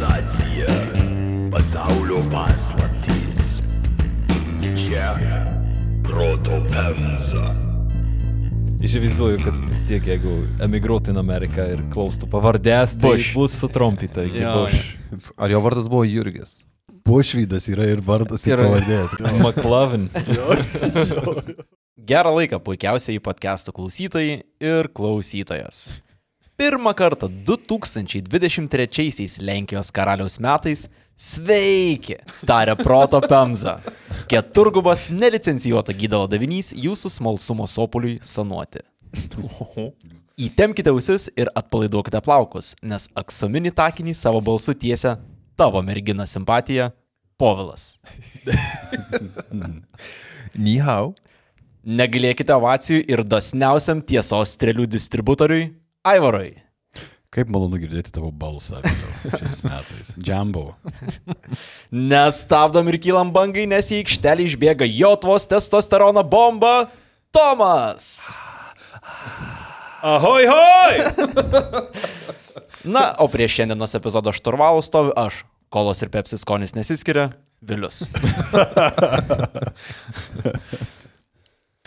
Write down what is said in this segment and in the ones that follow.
Civilizacija, pasaulio paslaptys. Čia proto pemza. Įsivaizduoju, kad vis tiek jeigu emigruotų į Ameriką ir klaustų pavardės, tai Bush. bus sutrumpyta iki Jo, Bush. Ar jo vardas buvo Jurgis? Bušvydas yra ir vardas, ir Yra- pavardė. McLovin. Gerą laiką puikiausiai į podcastų klausytojai ir klausytojas. Pirmą kartą 2023 Lenkijos karaliaus metais sveiki, tarė proto Pemza. Keturgubas nelicencijuoto gydalo davinys jūsų smalsumo sopuliui sanuoti. Įtemkite ausis ir atpalaiduokite plaukus, nes aksominį takinį savo balsu tiesia tavo mergina simpatija Povilas. Nihau. Negalėkite ovacijų ir dosniausiam tiesos strėlių distributoriui Aivarui. Kaip malonu girdėti tavo balsą šiais metais. Džambo. Nestabdom ir kylam bangai, nes į aikštelį išbėga Jotvos testosterono bomba Tomas. Ahoj, hoj! Na, o prieš šiandienos epizodo šturvalų stoviu aš. Kolos ir pepsis skonis nesiskiria. Vilius.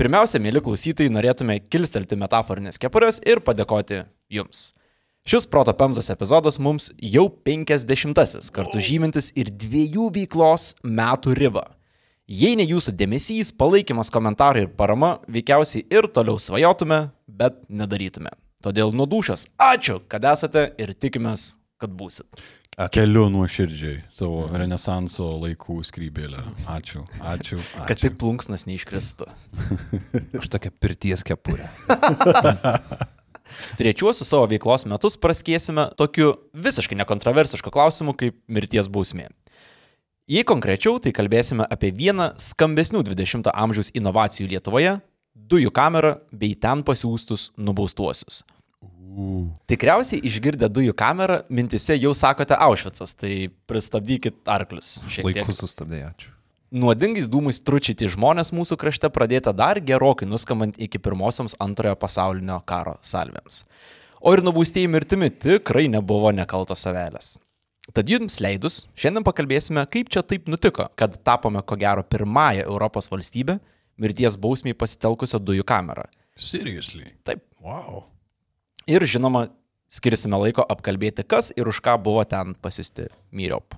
Pirmiausia, mėly klausytojai, norėtume kilstelti metaforinės kepurės ir padėkoti jums. Šis Proto Pemzos epizodas mums jau 50-asis, kartu žymintis ir dviejų veiklos metų ribą. Jei ne jūsų dėmesys, palaikymas, komentarai ir parama, veikiausiai ir toliau svajotume, bet nedarytume. Todėl nudušęs, ačiū, kad esate ir tikimės, kad būsit. Keliu nuoširdžiai savo renesanso laikų skrybėlę. Ačiū, ačiū. ačiū. Kad tik plunksnas neiškristų. Aš tokia pirties kepurė. Trečiuosius savo veiklos metus praskiesime tokiu visiškai nekontroversišku klausimu kaip mirties bausmė. Jei konkrečiau, tai kalbėsime apie vieną skambesnių 20-ojo amžiaus inovacijų Lietuvoje - dujų kamerą bei ten pasiūstus nubaustuosius. Tikriausiai išgirdę dujų kamerą, mintise jau sakote Aušvicas, tai pristabdykit arklius. šiek tiek. Laiku sustabdai, ačiū. Nuodingais dūmais tručyti žmonės mūsų krašte pradėta dar gerokai nuskambant iki pirmosioms antrojo pasaulinio karo salvėms. O ir nubaustieji mirtimi tikrai nebuvo nekaltos savelės. Tad jums leidus, šiandien pakalbėsime, kaip čia taip nutiko, kad tapome ko gero pirmąją Europos valstybę mirties bausmiai pasitelkusio dujų kamerą. Seriously. Taip. Wow. Ir žinoma, skirsime laiko apkalbėti, kas ir už ką buvo ten pasiusti myriop.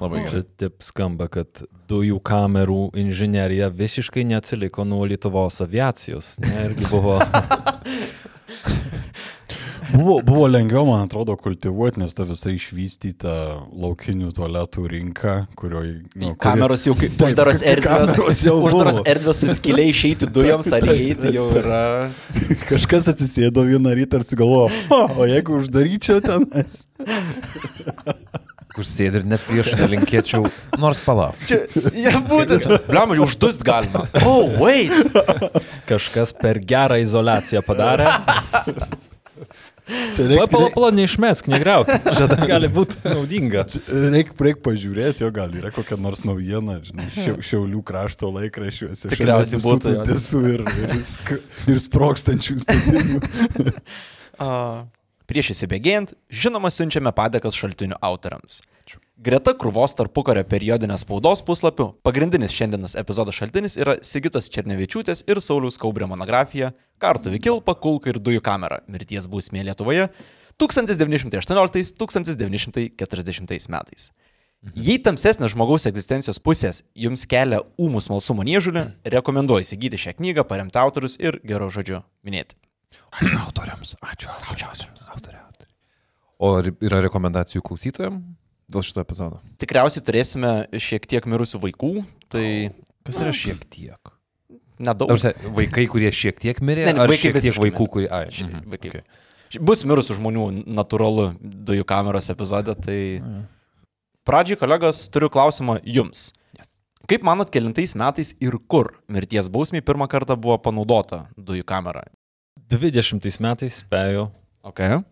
Labai Čia gerai. taip skamba, kad dujų kamerų inžinierija visiškai neatsiliko nuo Lietuvos aviacijos. Ne, irgi buvo. Buvo, buvo lengviau, man atrodo, kultivuoti, nes ta visa išvystyta laukinių tualetų rinka, kurioje... Nu, kuri- Kameros jau kaip uždaros erdvės, uždaros erdvės suskiliai išeiti dujoms ar įeiti jau yra. Kažkas atsisėdo vieną rytą ir sugalvojo, "Ha, o jeigu uždaryčiau tenais. Kur sėdi ir net prieš nelinkėčiau, nors palauk. Čia, ja, būtent. Bliam, jau uždust galima. Oh, wait. Kažkas per gerą izolaciją padarė. Čia Pala, pala, reikia pala, neišmesk, negriauk. Čia dar gali būti naudinga. reik, reik pažiūrėti, jo gal yra kokia nors naujiena, žinai, šia, šiaulių krašto laikraščiuose. šalia Tikriausiai būtų. Tiesų ir, ir, sk- ir sprokstančių statinių. Prieš įsibėgėjant, žinoma, siunčiame padėkas šaltinių autoriams. Greta krūvos tarpukario periodinės spaudos puslapių, pagrindinis šiandienos epizodo šaltinis yra Sigitos Černevičiūtės ir Sauliaus Kaubrio monografija Kartuvi Kilpa, Kulka ir Dujų kamera - mirties bausmė Lietuvoje 1918-1940 metais. Jei tamsesnės žmogaus egzistencijos pusės jums kelia ūmų smalsumo niežulį, rekomenduoju įsigyti šią knygą, paremti autorius ir gero žodžiu minėti. Ačiū autoriams. Ačiū autoriams. Autoriams. O ar yra rekomendacijų klausytojams dėl šito epizodo? Tikriausiai turėsime šiek tiek mirusių vaikų, tai Kas yra šiek tiek? nedaug. Tarsi, vaikai, kurie šiek tiek mirė, Ne, ne, ar vaikai šiek tiek vaikų, mirė. kurie... Ai, Ši- mhm, vaikai. okay. Bus mirusių žmonių natūralu dujų kameros epizode, tai... Pradžiai, kolegos, turiu klausimą jums. Kaip manot, kelintais metais ir kur mirties bausmiai pirmą kartą buvo panaudota dujų kamera? 20 metais spėjo. Okay.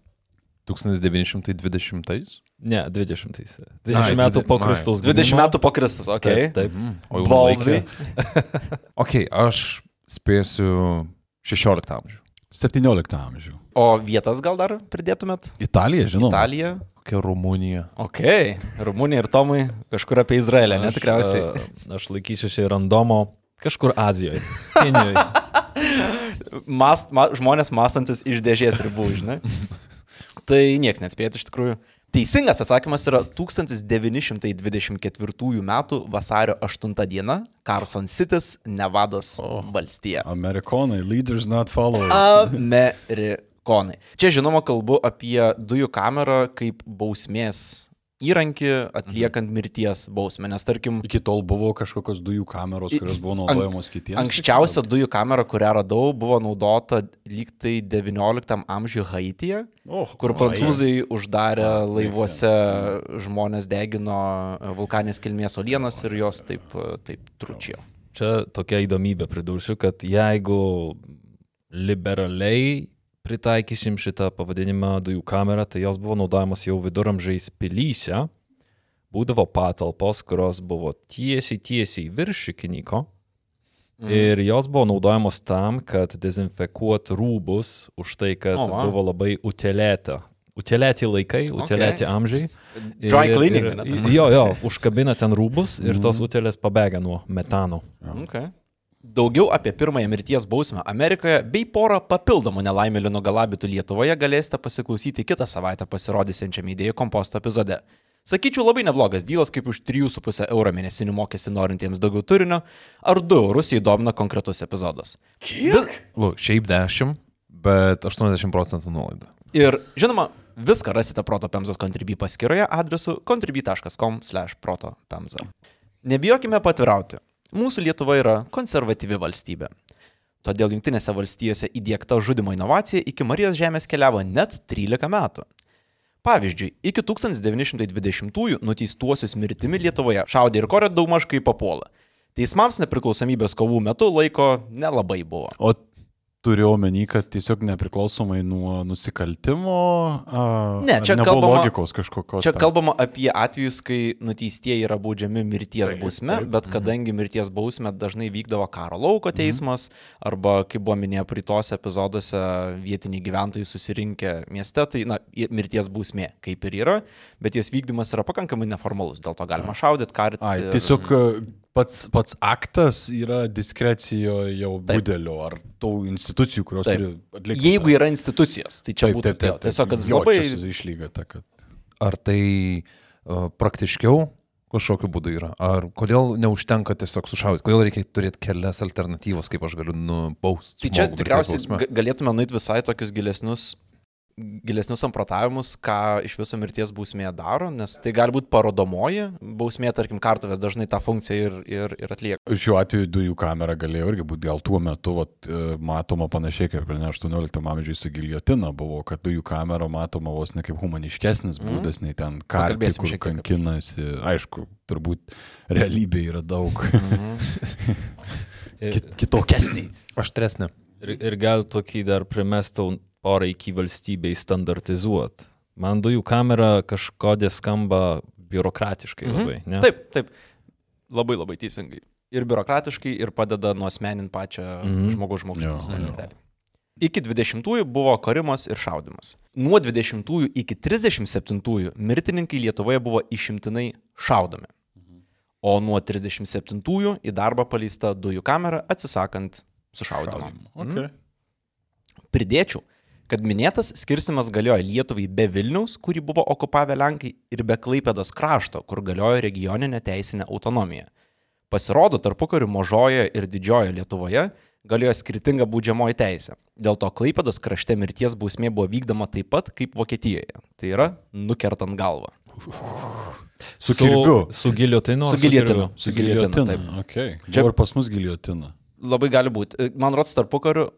1920. Ne, 20. 20 Ai, metų po. Kristaus 20 gimimo. metų po Kristus, ok. Taip, taip. Mhm. O jau Balzai. Ok, aš spėsiu 16 amžių. 17 amžių. O vietas gal dar pridėtumėt? Italija, žinoma. Italija. Kokia Rumunija. Ok. Rumunija ir Tomai kažkur apie Izraelį, ne tikriausiai. Aš, a, aš laikysiu šį randomo kažkur Azijoje. Kinijoje. Mast, ma, žmonės mąstantis iš dėžės ribų, žinai. Tai nieks neatspėtų iš tikrųjų. Teisingas atsakymas yra 1924 m. vasario 8 diena, Carson City's, Nevados oh. valstija. Amerikonai, leaders not followers. Amerikonai. Čia žinoma kalbu apie dujų kamerą kaip bausmės įrankį atliekant mirties bausmę, nes tarkim... Iki tol buvo kažkokios dujų kameros, kurios buvo naudojamos kitiems. Anksčiausia dujų kamera, kurią radau, buvo naudota lyg tai XIX amžiuje Haityje, Oh, kur prancūzai uždarė laivuose, žmonės degino vulkanės kilmės olienas ir jos taip, taip tručio. Čia tokia įdomybė pridursiu, kad jeigu liberaliai pritaikysim šitą pavadinimą dujų kamerą, tai jos buvo naudojamos jau viduramžiais pilyse. Būdavo patalpos, kurios buvo tiesiai, tiesiai virš šikiniko. Mhm. Ir jos buvo naudojamos tam, kad dezinfekuot rūbus už tai, kad oh, wow. buvo labai utelėta. Utelėti laikai, utelėti okay. amžiai. Dry Ir- cleaning, ir- ten? Jo, jo, užkabina ten rūbus ir tos utelės pabėga nuo metano. Okay. Daugiau apie pirmąją mirties bausmę Amerikoje bei porą papildomų nelaimėlių nugalabytų Lietuvoje galėsite pasiklausyti kitą savaitę pasirodysiančiame idėjų komposto epizode. Sakyčiau, labai neblogas dylas, kaip už 3,5 eurų mėnesinį mokestį norintiems daugiau turinio, ar 2 eurus jei domina konkretus epizodas. Vis... Lu, šiaip 10, bet 80 procentų nuolaida. Ir žinoma, viską rasite Proto Pemzos Contribui paskyroje adresu contribui.com/protopemza. Nebijokime patvirauti. Mūsų Lietuva yra konservatyvi valstybė. Todėl Junktinėse valstijose įdėkta žudimo inovacija iki Marijos žemės keliavo net 13 metų. Pavyzdžiui, iki 1920-ųjų nuteistuosius mirtimi Lietuvoje šaudė ir korė daugmaž kaip papuola. Teismams nepriklausomybės kovų metu laiko nelabai buvo. O turiu omeny, kad tiesiog nepriklausomai nuo nusikaltimo. A, Ne, čia kalbama- logikos kažkokios. Čia ten. kalbama apie atvejus, kai nuteistieji yra baudžiami mirties Taip, bausme, taip. bet kadangi mirties bausmė dažnai vykdavo karo lauko teismas, arba, kaip buvo minėję praeitose epizoduose, vietiniai gyventojai susirinkę mieste, tai, na, mirties bausmė kaip ir yra, bet jos vykdymas yra pakankamai neformalus, dėl to galima šaudyti, karti. Ai, tiesiog pats, pats aktas yra diskrecijoje jau Taip. budelio ar tų institucijų, kurios Taip. turi atlikti. Jeigu tą- yra institucijos, tai čia Taip, būtų taip, taip, taip. Tiesiog, kad Jo, labai... išlyga ta, kad. Ar tai uh, praktiškiau kažkokiu būdu yra? Ar kodėl neužtenka tiesiog sušaudyti? Kodėl reikia turėti kelias alternatyvas, kaip aš galiu nubausti? Tai čia tikriausiai ga- galėtume nueiti visai tokius gilesnius, gilesnius samprotavimus, ką iš viso mirties bausmė daro, nes tai gali būti parodomoji bausmė, tarkim, kartuvės dažnai tą funkciją ir, ir, ir atlieka. Ir šiuo atveju dujų kamera galėjo irgi būti gal tuo metu vat, e, matoma panašiai kaip ir ne 18 amžiuje su giljotina buvo, kad dujų kamera matoma vos ne kaip humaniškesnis Mhm. būdas, nei ten Pakalbėsim kur apie- kankinasi. Aišku, turbūt realybė yra daug kit- kitokesnė. Aštresnė. ir, ir gal tokį dar primestų poreikį valstybei standartizuoti. Man dujų kamera kažkodė skamba biurokratiškai Mhm. labai. Ne? Taip, taip. Labai labai teisingai. Ir biurokratiškai, ir padeda nuosmeninti pačią Mhm. žmogaus žmogžudystę. Iki 20-ųjų buvo karimas ir šaudimas. Nuo 20-ųjų iki 37-ųjų mirtininkai Lietuvoje buvo išimtinai šaudomi. O nuo 37-ųjų į darbą paleista dujų kamera atsisakant sušaudimo. Okay. Pridėčiau, kad minėtas skirstimas galioja Lietuvai be Vilniaus, kurį buvo okupavę Lenkai, ir be Klaipėdos krašto, kur galiojo regioninė teisinė autonomija. Pasirodo, tarpukariu mažojoje ir didžiojoje Lietuvoje galiojo skirtinga baudžiamoji teisė. Dėl to Klaipėdos krašte mirties bausmė buvo vykdoma taip pat kaip Vokietijoje. Tai yra nukertant galvą. Su kirviu. Su, giliotinu. Su giljotinu. kirviu? Su giljotinu. taip. Okay. Čia- ir pas mus giljotina. Labai gali būti. Man rods tarpukariu,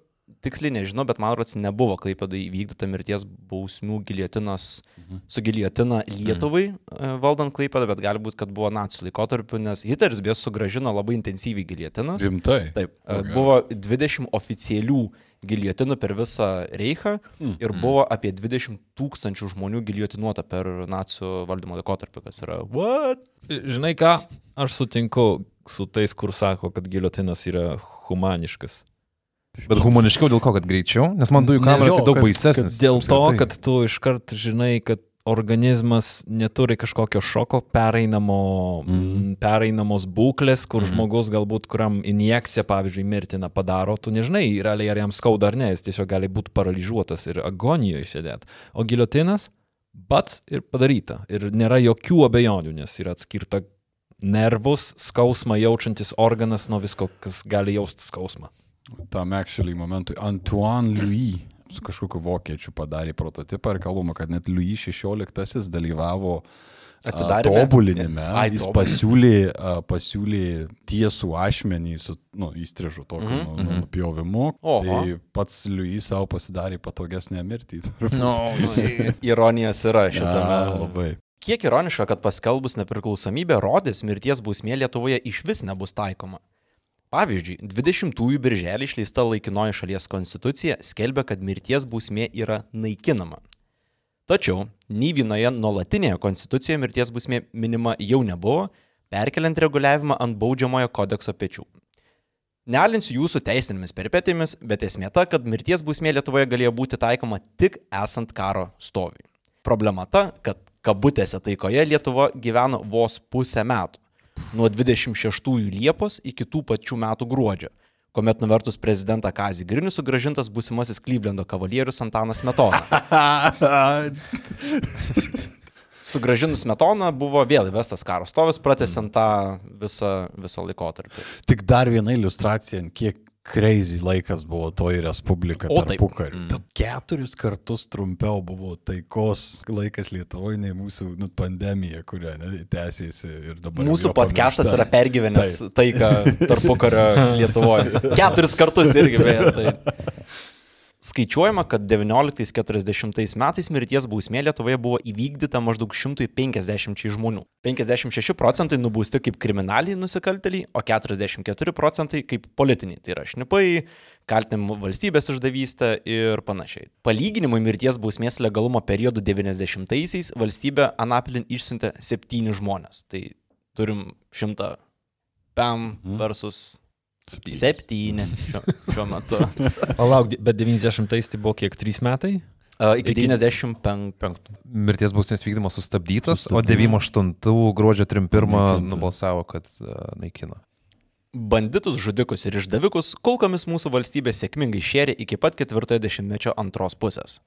tiksliai nežinau, bet man rods nebuvo Klaipėdai įvykdyta mirties bausmių giliotinos Mhm. su giliotina Lietuvai mhm. valdant Klaipėdą, bet gali būti, kad buvo nacijų laikotarpiu, nes Hitleris beje sugražino labai intensyviai giliotinas. Rimtai. Taip, e, Okay. buvo 20 oficialių giliotinų per visą Reichą Mm. ir buvo apie 20 tūkstančių žmonių giliotinuota per nacijų valdymo laikotarpį, kas yra what? Žinai ką, aš sutinku su tais, kur sako, kad giliotinas yra humaniškas. Bet humaniškiau dėl ko, kad greičiau? Nes man dujų kameras jo, tai daug kad- baisesnis. Dėl to, kad tu iškart žinai, kad organizmas neturi kažkokio šoko pereinamo, mm. pereinamos būklės, kur mm. žmogus galbūt, kuriam injekcija, pavyzdžiui, mirtina padaro, tu nežinai, realiai ar jam skauda ar ne, jis tiesiog gali būti paralyžiuotas ir agonijoje sėdėti. O giliotinas, bats ir padaryta. Ir nėra jokių abejonių, nes yra atskirta nervus, skausmą jaučiantis organas nuo visko, kas gali jausti skausmą. Tam actually momentui Antoine Louis su kažkokiu vokiečiu padarė prototipą ir kalbama, kad net Louis XVI dalyvavo a, Atidaryme? tobulinime. Ai, Jis tobulinime. pasiūlė, pasiūlė tiesų ašmenį su nu, įstrižu tokiu Mhm, mm -hmm. nupjovimu. Oho. Tai pats Louis savo pasidarė patogesnę mirtį. No, Ironijos yra šitame. labai. Kiek ironiška, kad paskelbus nepriklausomybę rodės mirties bausmė Lietuvoje iš vis nebus taikoma. Pavyzdžiui, 20-ųjų birželį išleista laikinoji šalies konstitucija skelbia, kad mirties bausmė yra naikinama. Tačiau nei vienoje nuolatinėje konstitucijoje mirties bausmė minima jau nebuvo, perkeliant reguliavimą ant baudžiamojo kodekso pečių. Nealinsiu jūsų teisinėmis peripetėmis, bet esmė ta, kad mirties bausmė Lietuvoje galėjo būti taikoma tik esant karo stoviui. Problema ta, kad kabutėse taikoje Lietuva gyveno vos pusę metų. Nuo 26 Liepos iki tų pačių metų gruodžio, kuomet nuvertus prezidentą Kazį Grinį sugražintas būsimasis Klyvlendo kavalierius Antanas Metona. Sugražinus Metoną buvo vėl įvestas karo stovis, pratesiant tą visą, visą laikotarpį. Tik dar viena iliustracija, kiek crazy laikas buvo toji respublika. O, taip. tarpukariu. Mm. Keturis kartus trumpiau buvo taikos laikas Lietuvoje nei mūsų nu, pandemija, kuria ne, tęsiasi ir dabar. Mūsų podcastas yra pergyvenęs taiką tarpukario Lietuvoje. Keturis kartus irgi beje. Tai. Skaičiuojama, kad 1940 metais mirties bausmė Lietuvoje buvo įvykdyta maždaug 150 žmonių. 56 procentai nubausti kaip kriminaliai nusikaltėliai, o 44 procentai kaip politiniai. Tai yra šnipai, kaltinimų valstybės išdavystė ir panašiai. Palyginimui mirties bausmės legalumo periodu 90-aisiais valstybė Anapilin išsiuntė 7 žmonės. Tai turim 100 PAM versus 7 šiuo, šiuo metu. Palauk, bet 90-ais tai buvo kiek 3 metai? Uh, iki Iki- 95. mirties bausmės vykdymas sustabdytas, o Sustabdytas. 98 gruodžio 31 Naikinta. nubalsavo, kad uh, naikino. Banditus, žudikus ir išdavikus kulkomis mūsų valstybė sėkmingai šėrė iki pat ketvirtojo dešimtmečio antros pusės.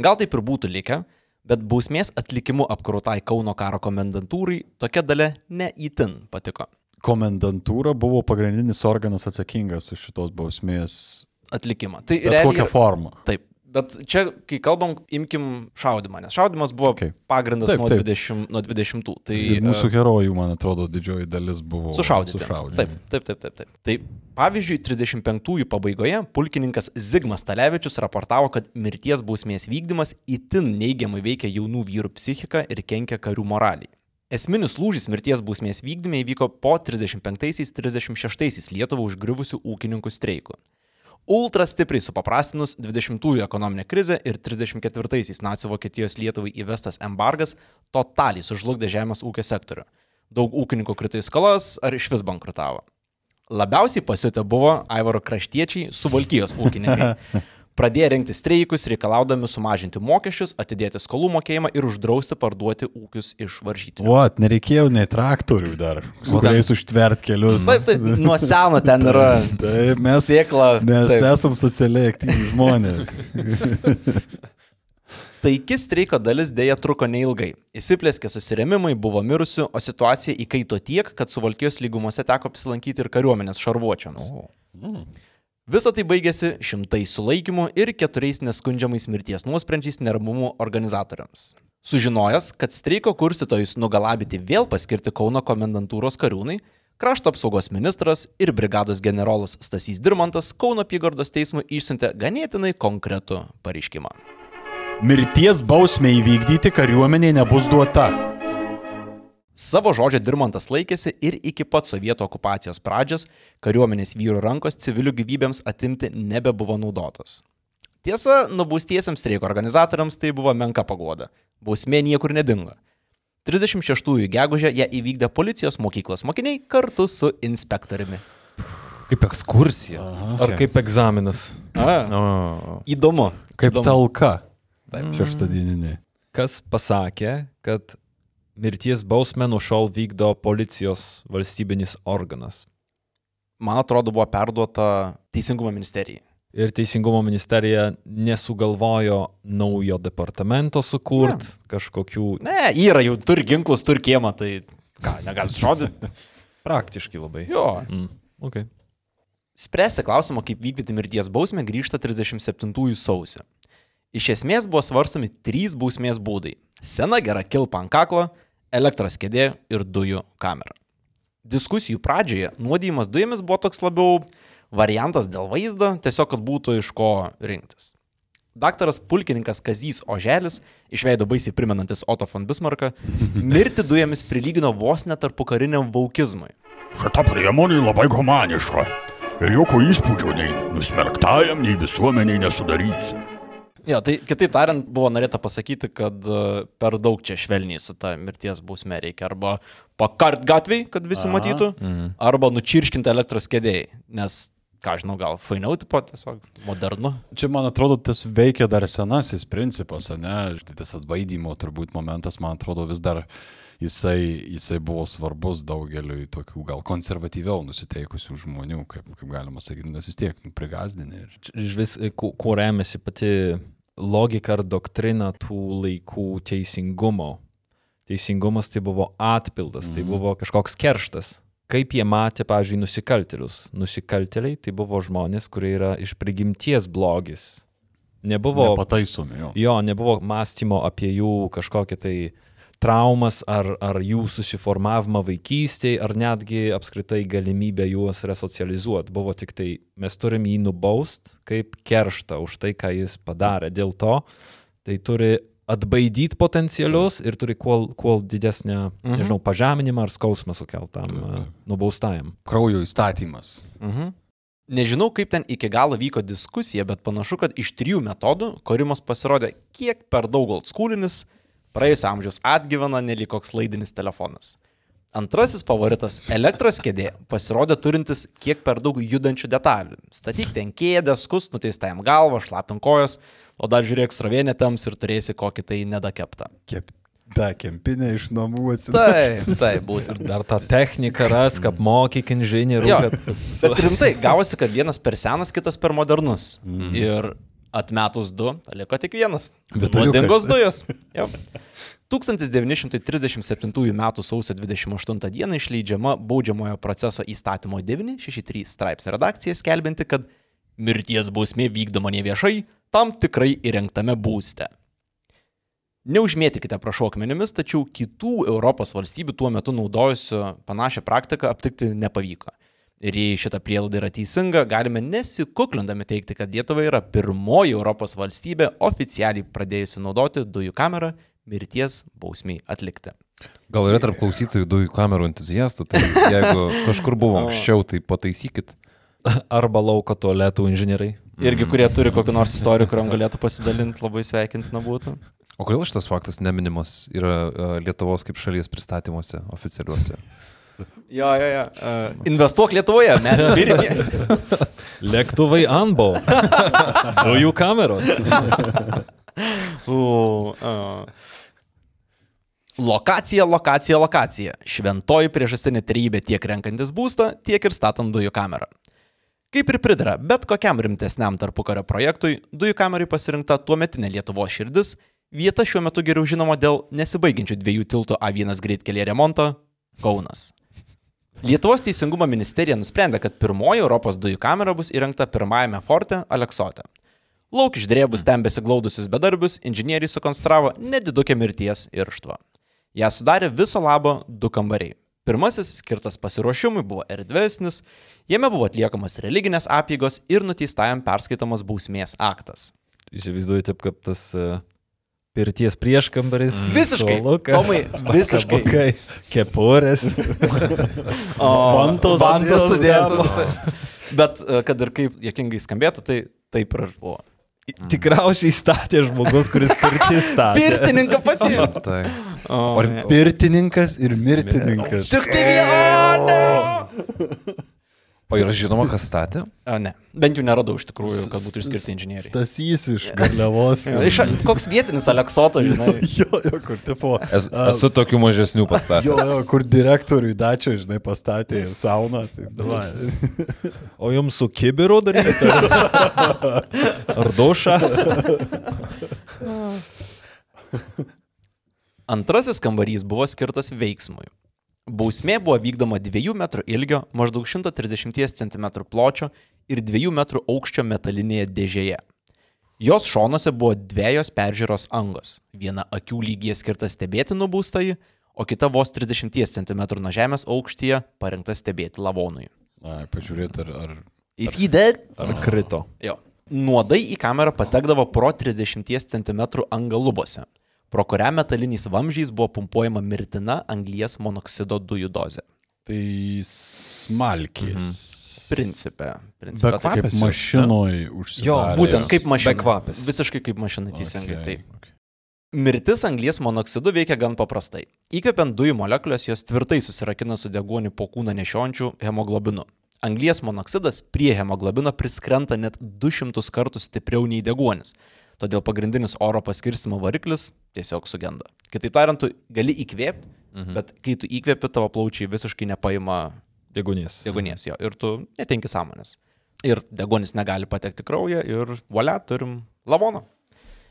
Gal taip ir būtų likę, bet bausmės atlikimu apkrautai Kauno karo komendantūrai tokia dalė neįtin patiko. Komendantūra buvo pagrindinis organas atsakingas už šitos bausmės. Atlikimą. Tai Bet kokią yra- formą. Taip. Bet čia, kai kalbam, imkim šaudimą, nes šaudimas buvo Okay. pagrindas Taip, nuo, taip. 20, nuo 20. Tai, Ir mūsų e, herojų, man atrodo, didžioji dalis buvo Sušaudyti. sušaudyti. Taip, taip, taip, taip, taip. Tai pavyzdžiui, 35-ųjų pabaigoje pulkininkas Zigmas Talevičius raportavo, kad mirties bausmės vykdymas itin neigiamai veikia jaunų vyrų psichiką ir kenkia karių moraliai. Esminis lūžis mirties bausmės vykdyme įvyko po 35-36 Lietuvą užgriuvusių ūkininkų streikų. Ultra stipriai supaprastinus 20-ųjų ekonominę krizę ir 34-aisiais nacijų Vokietijos Lietuvai įvestas embargas totaliai sužlugdė žemės ūkio sektorių. Daug ūkininkų krito į skolas ar iš vis bankrutavo. Labiausiai pasiutę buvo Aivaro kraštiečiai, suvalkijos ūkininkai. Pradėjo rengti streikus, reikalaudami sumažinti mokesčius, atidėti skolų mokėjimą ir uždrausti parduoti ūkius iš varžytinių. Vat, nereikėjo nei traktorių dar, su O ten- kuriais užtvert kelius. Taip, taip, nuo seno ten yra Taip, mes, sėkla. mes taip. esam socialiai aktyvūs žmonės. Taiki streiko dalis dėja truko neilgai. Įsiplėskė susiremimai, buvo mirusių, o situacija įkaito tiek, kad suvalkijos lygumose teko apsilankyti ir kariuomenės šarvuočiams. Visą tai baigėsi šimtai sulaikymų ir keturiais neskundžiamais mirties nuosprendžiais neramumų organizatoriams. Sužinojęs, kad streiko kurstytojus nugalabyti vėl paskirti Kauno komendantūros kariūnai, krašto apsaugos ministras ir brigados generolas Stasys Dirmantas Kauno apygardos teismui išsiuntė ganėtinai konkretų pareiškimą. Mirties bausmė įvykdyti kariuomeniai nebus duota. Savo žodžio Dirmantas laikėsi ir iki pat sovietų okupacijos pradžios kariuomenės vyrų rankos civilių gyvybėms atimti nebebuvo naudotos. Tiesa, nubaustiesiems streiko organizatoriams tai buvo menka pagoda. Bausmė niekur nedingo. 36-ųjų gegužę ją įvykdė policijos mokyklos mokiniai kartu su inspektoriumi. Kaip ekskursija. Ar kaip egzaminas. A, O, įdomu. Kaip įdomu. talka. Taip. Šeštadieninė. Kas pasakė, kad mirties bausmę nuo šiol vykdo policijos valstybinis organas? Man atrodo, buvo perduota Teisingumo ministerijai. Ir Teisingumo ministerija nesugalvojo naujo departamento sukurti, kažkokių Ne, yra, jau turi ginklus, turi kiemą, tai ką, negali žodį. praktiškai labai. Jo. Mm. Okay. Spręsti klausimą, kaip vykdyti mirties bausmę, grįžta 37 sausio. Iš esmės buvo svarstomi trys bausmės būdai - sena gera kilpa ant kaklo, elektros kėdė ir dujų kamera. Diskusijų pradžioje nuodijimas dujomis buvo toks labiau variantas dėl vaizdo, tiesiog kad būtų iš ko rinktis. Daktaras pulkininkas Kazys Oželis, išveido baisiai primenantis Otto von Bismarką, mirti dujomis prilygino vos netarpu kariniam vaukizmui. Šita priemonė labai humaniška. Ir jokio įspūdžio nei nusmerktajam, nei visuomeniai nesudarys. Jo, tai kitaip tariant, buvo norėta pasakyti, kad e, per daug čia švelniai su ta mirties bausme reikia arba pakart gatviai, kad visi Aha. matytų, arba nučirškinti elektros kėdėjai, nes, ką žinau, gal fainiau tipo tiesiog modernu. Čia, man atrodo, tas veikia dar senasis principas, ne? Tai Tas atbaidymo turbūt momentas, man atrodo, vis dar jisai, jisai buvo svarbus daugeliui tokių gal konservatyviau nusiteikusių žmonių, kaip, kaip galima sakyti, nes vis tiek nu, prigazdinė. Ir... Vis, kuo kuo remiasi pati logika ar doktrina tų laikų teisingumo. Teisingumas tai buvo atpildas, tai buvo kažkoks kerštas. Kaip jie matė, pavyzdžiui, nusikaltėlius. Nusikaltėliai tai buvo žmonės, kurie yra iš prigimties blogis. Nebuvo, Nepataisomi, jo. jo, nebuvo mąstymo apie jų kažkokią tai traumas ar, ar jų susiformavimą vaikystėje, ar netgi apskritai galimybę juos resocializuoti. Buvo tik tai, mes turim jį nubaust kaip kerštą už tai, ką jis padarė. Dėl to tai turi atbaidyti potencialius ir turi kuo, kuo didesnę, mhm. nežinau, pažeminimą ar skausmą sukeltam uh, nubaustajam. Kraujo įstatymas. Mhm. Nežinau, kaip ten iki galo vyko diskusija, bet panašu, kad iš trijų metodų korimas pasirodė kiek per daug oldschoolinis, praėjusio amžiaus atgyvena nelikoks laidinis telefonas. Antrasis favoritas - elektros kėdė pasirodė turintis kiek per daug judančių detalių. Statyk ten kėdę, skus nuteistajam galvą, šlapint kojos, o dar žiūrėk srovienė tams ir turėsi kokį tai nedakeptą. Kep... Da, kempinė iš namų atsiprašau. Taip, taip, būtent. Dar tą techniką ras, kaip mokyk inžinierių, kad... Bet rimtai, gavosi, kad vienas per senas, kitas per modernus. Mm. Ir atmetus du, liko tik vienas. Nuodingos dujos. Jau. 1937 m. sausio 28 d. išleidžiama baudžiamojo proceso įstatymo 963 straipsnio redakcija skelbinti, kad mirties bausmė vykdoma ne viešai, tam tikrai įrengtame būste. Neužmėtykite prašau akmenimis, tačiau kitų Europos valstybių tuo metu naudojusių panašią praktiką aptikti nepavyko. Ir jei šita prielaida yra teisinga, galime nesikuklindami teikti, kad Lietuva yra pirmoji Europos valstybė oficialiai pradėjusi naudoti dujų kamerą mirties bausmiai atlikti. Gal yra tarp klausytojų dujų kamerų entuziastų, tai jeigu kažkur buvo anksčiau, tai pataisykit. Arba lauko tualetų inžinieriai. Irgi, kurie turi kokį nors istoriją, kuriam galėtų pasidalinti, labai sveikintina būtų. O kodėl šitas faktas neminimas yra e, Lietuvos kaip šalies pristatymuose oficialiuose? Jo, jo, jo. Uh, investuok Lietuvoje, mes pirmie. Lėktuvai Anbo. Dujų kameros. Uh, uh. Lokacija, lokacija, lokacija. Šventoji priežastinė trybė tiek renkantis būstą, tiek ir statant dujų kamerą. Kaip ir pridara bet kokiam rimtesniam tarpukario projektui, dujų kamerai pasirinkta tuometinė Lietuvos širdis, vieta šiuo metu geriau žinoma dėl nesibaigiančių dviejų tiltų A1 greitkelė remonto - Kaunas. Lietuvos teisingumo ministerija nusprendė, kad pirmoji Europos dujų kamera bus įrengta pirmajame forte Aleksote. Lauk išdrėbus ten besiglaudusius bedarbius, inžinieriai sukonstravo nedidukę mirties irštvą. Ją sudarė viso labo du kambariai. Pirmasis, skirtas pasiruošimui, buvo erdvesnis, jame buvo atliekamas religinės apėgos ir nuteistajam perskaitomas bausmės aktas. Įsivaizduoju taip, kaip tas uh, pirties prieškambaris. Visiškai, suolukas, Tomai, visiškai. pakabukai, Kepurės. O, Vantos vantos sudėtos. sudėtos. tai. Bet e, kad ir kaip jokingai skambėtų, tai taip ir buvo. Tikriausiai statė žmogus, kuris pirtis statė. Pirtininką pasiėmė. Tai. O, Ar- Pirtininkas ir mirtininkas. Tik tai vieną! O yra žinoma, kas statė? A, ne, bent jau neradau iš tikrųjų, kad būtų išskirti inžinieriai. Stasys iš Garliavos. Jo, Iš, koks vietinis Aleksoto, žinai. jo, jo, kur tipo. Esu, esu tokių mažesnių pastatęs. Jo, jo, kur direktoriui dačio, žinai, pastatė sauną. Tai, davai. O jums su kibiru daryti? Ar, doša? Antrasis kambarys buvo skirtas veiksmui. Bausmė buvo vykdoma 2 m ilgio, maždaug 130 cm pločio ir 2 m aukščio metalinėje dėžėje. Jos šonuose buvo dviejos peržiūros angos. Viena akių lygyje skirta stebėti nubaustąjį, o kita vos 30 cm nuo žemės aukštyje parengta stebėti lavonui. Na, pažiūrėti, ar, ar Is he dead? Ar krito? Jo. Nuodai į kamerą patekdavo pro 30 cm angą lubose, pro kurią metaliniais vamzdžiais buvo pumpuojama mirtina anglies monoksido dujų dozė. tai smalkės. Principe. principe Be taip. Kaip mašinoje užsidarė. Jo, Būtent kaip mašina. Bekvapis. Visiškai kaip mašina, teisingai. Okay, Taip. okay. Mirtis anglies monoksidu veikia gan paprastai. Įkvepiant dujų molekulės jos tvirtai susirakina su deguonį po kūną nešiončių hemoglobinu. Anglies monoksidas prie hemoglobino priskrenta net 200 kartų stipriau nei deguonis. Todėl pagrindinis oro paskirstimo variklis tiesiog sugenda. Kitaip tariant, tu gali įkvėpti, mhm. bet kai tu įkvėpi, tavo plaučiai visiškai nepaima Degunės. degonės jo ir tu netenki sąmonės. Ir degonis negali patekti kraują ir valia turim lavoną.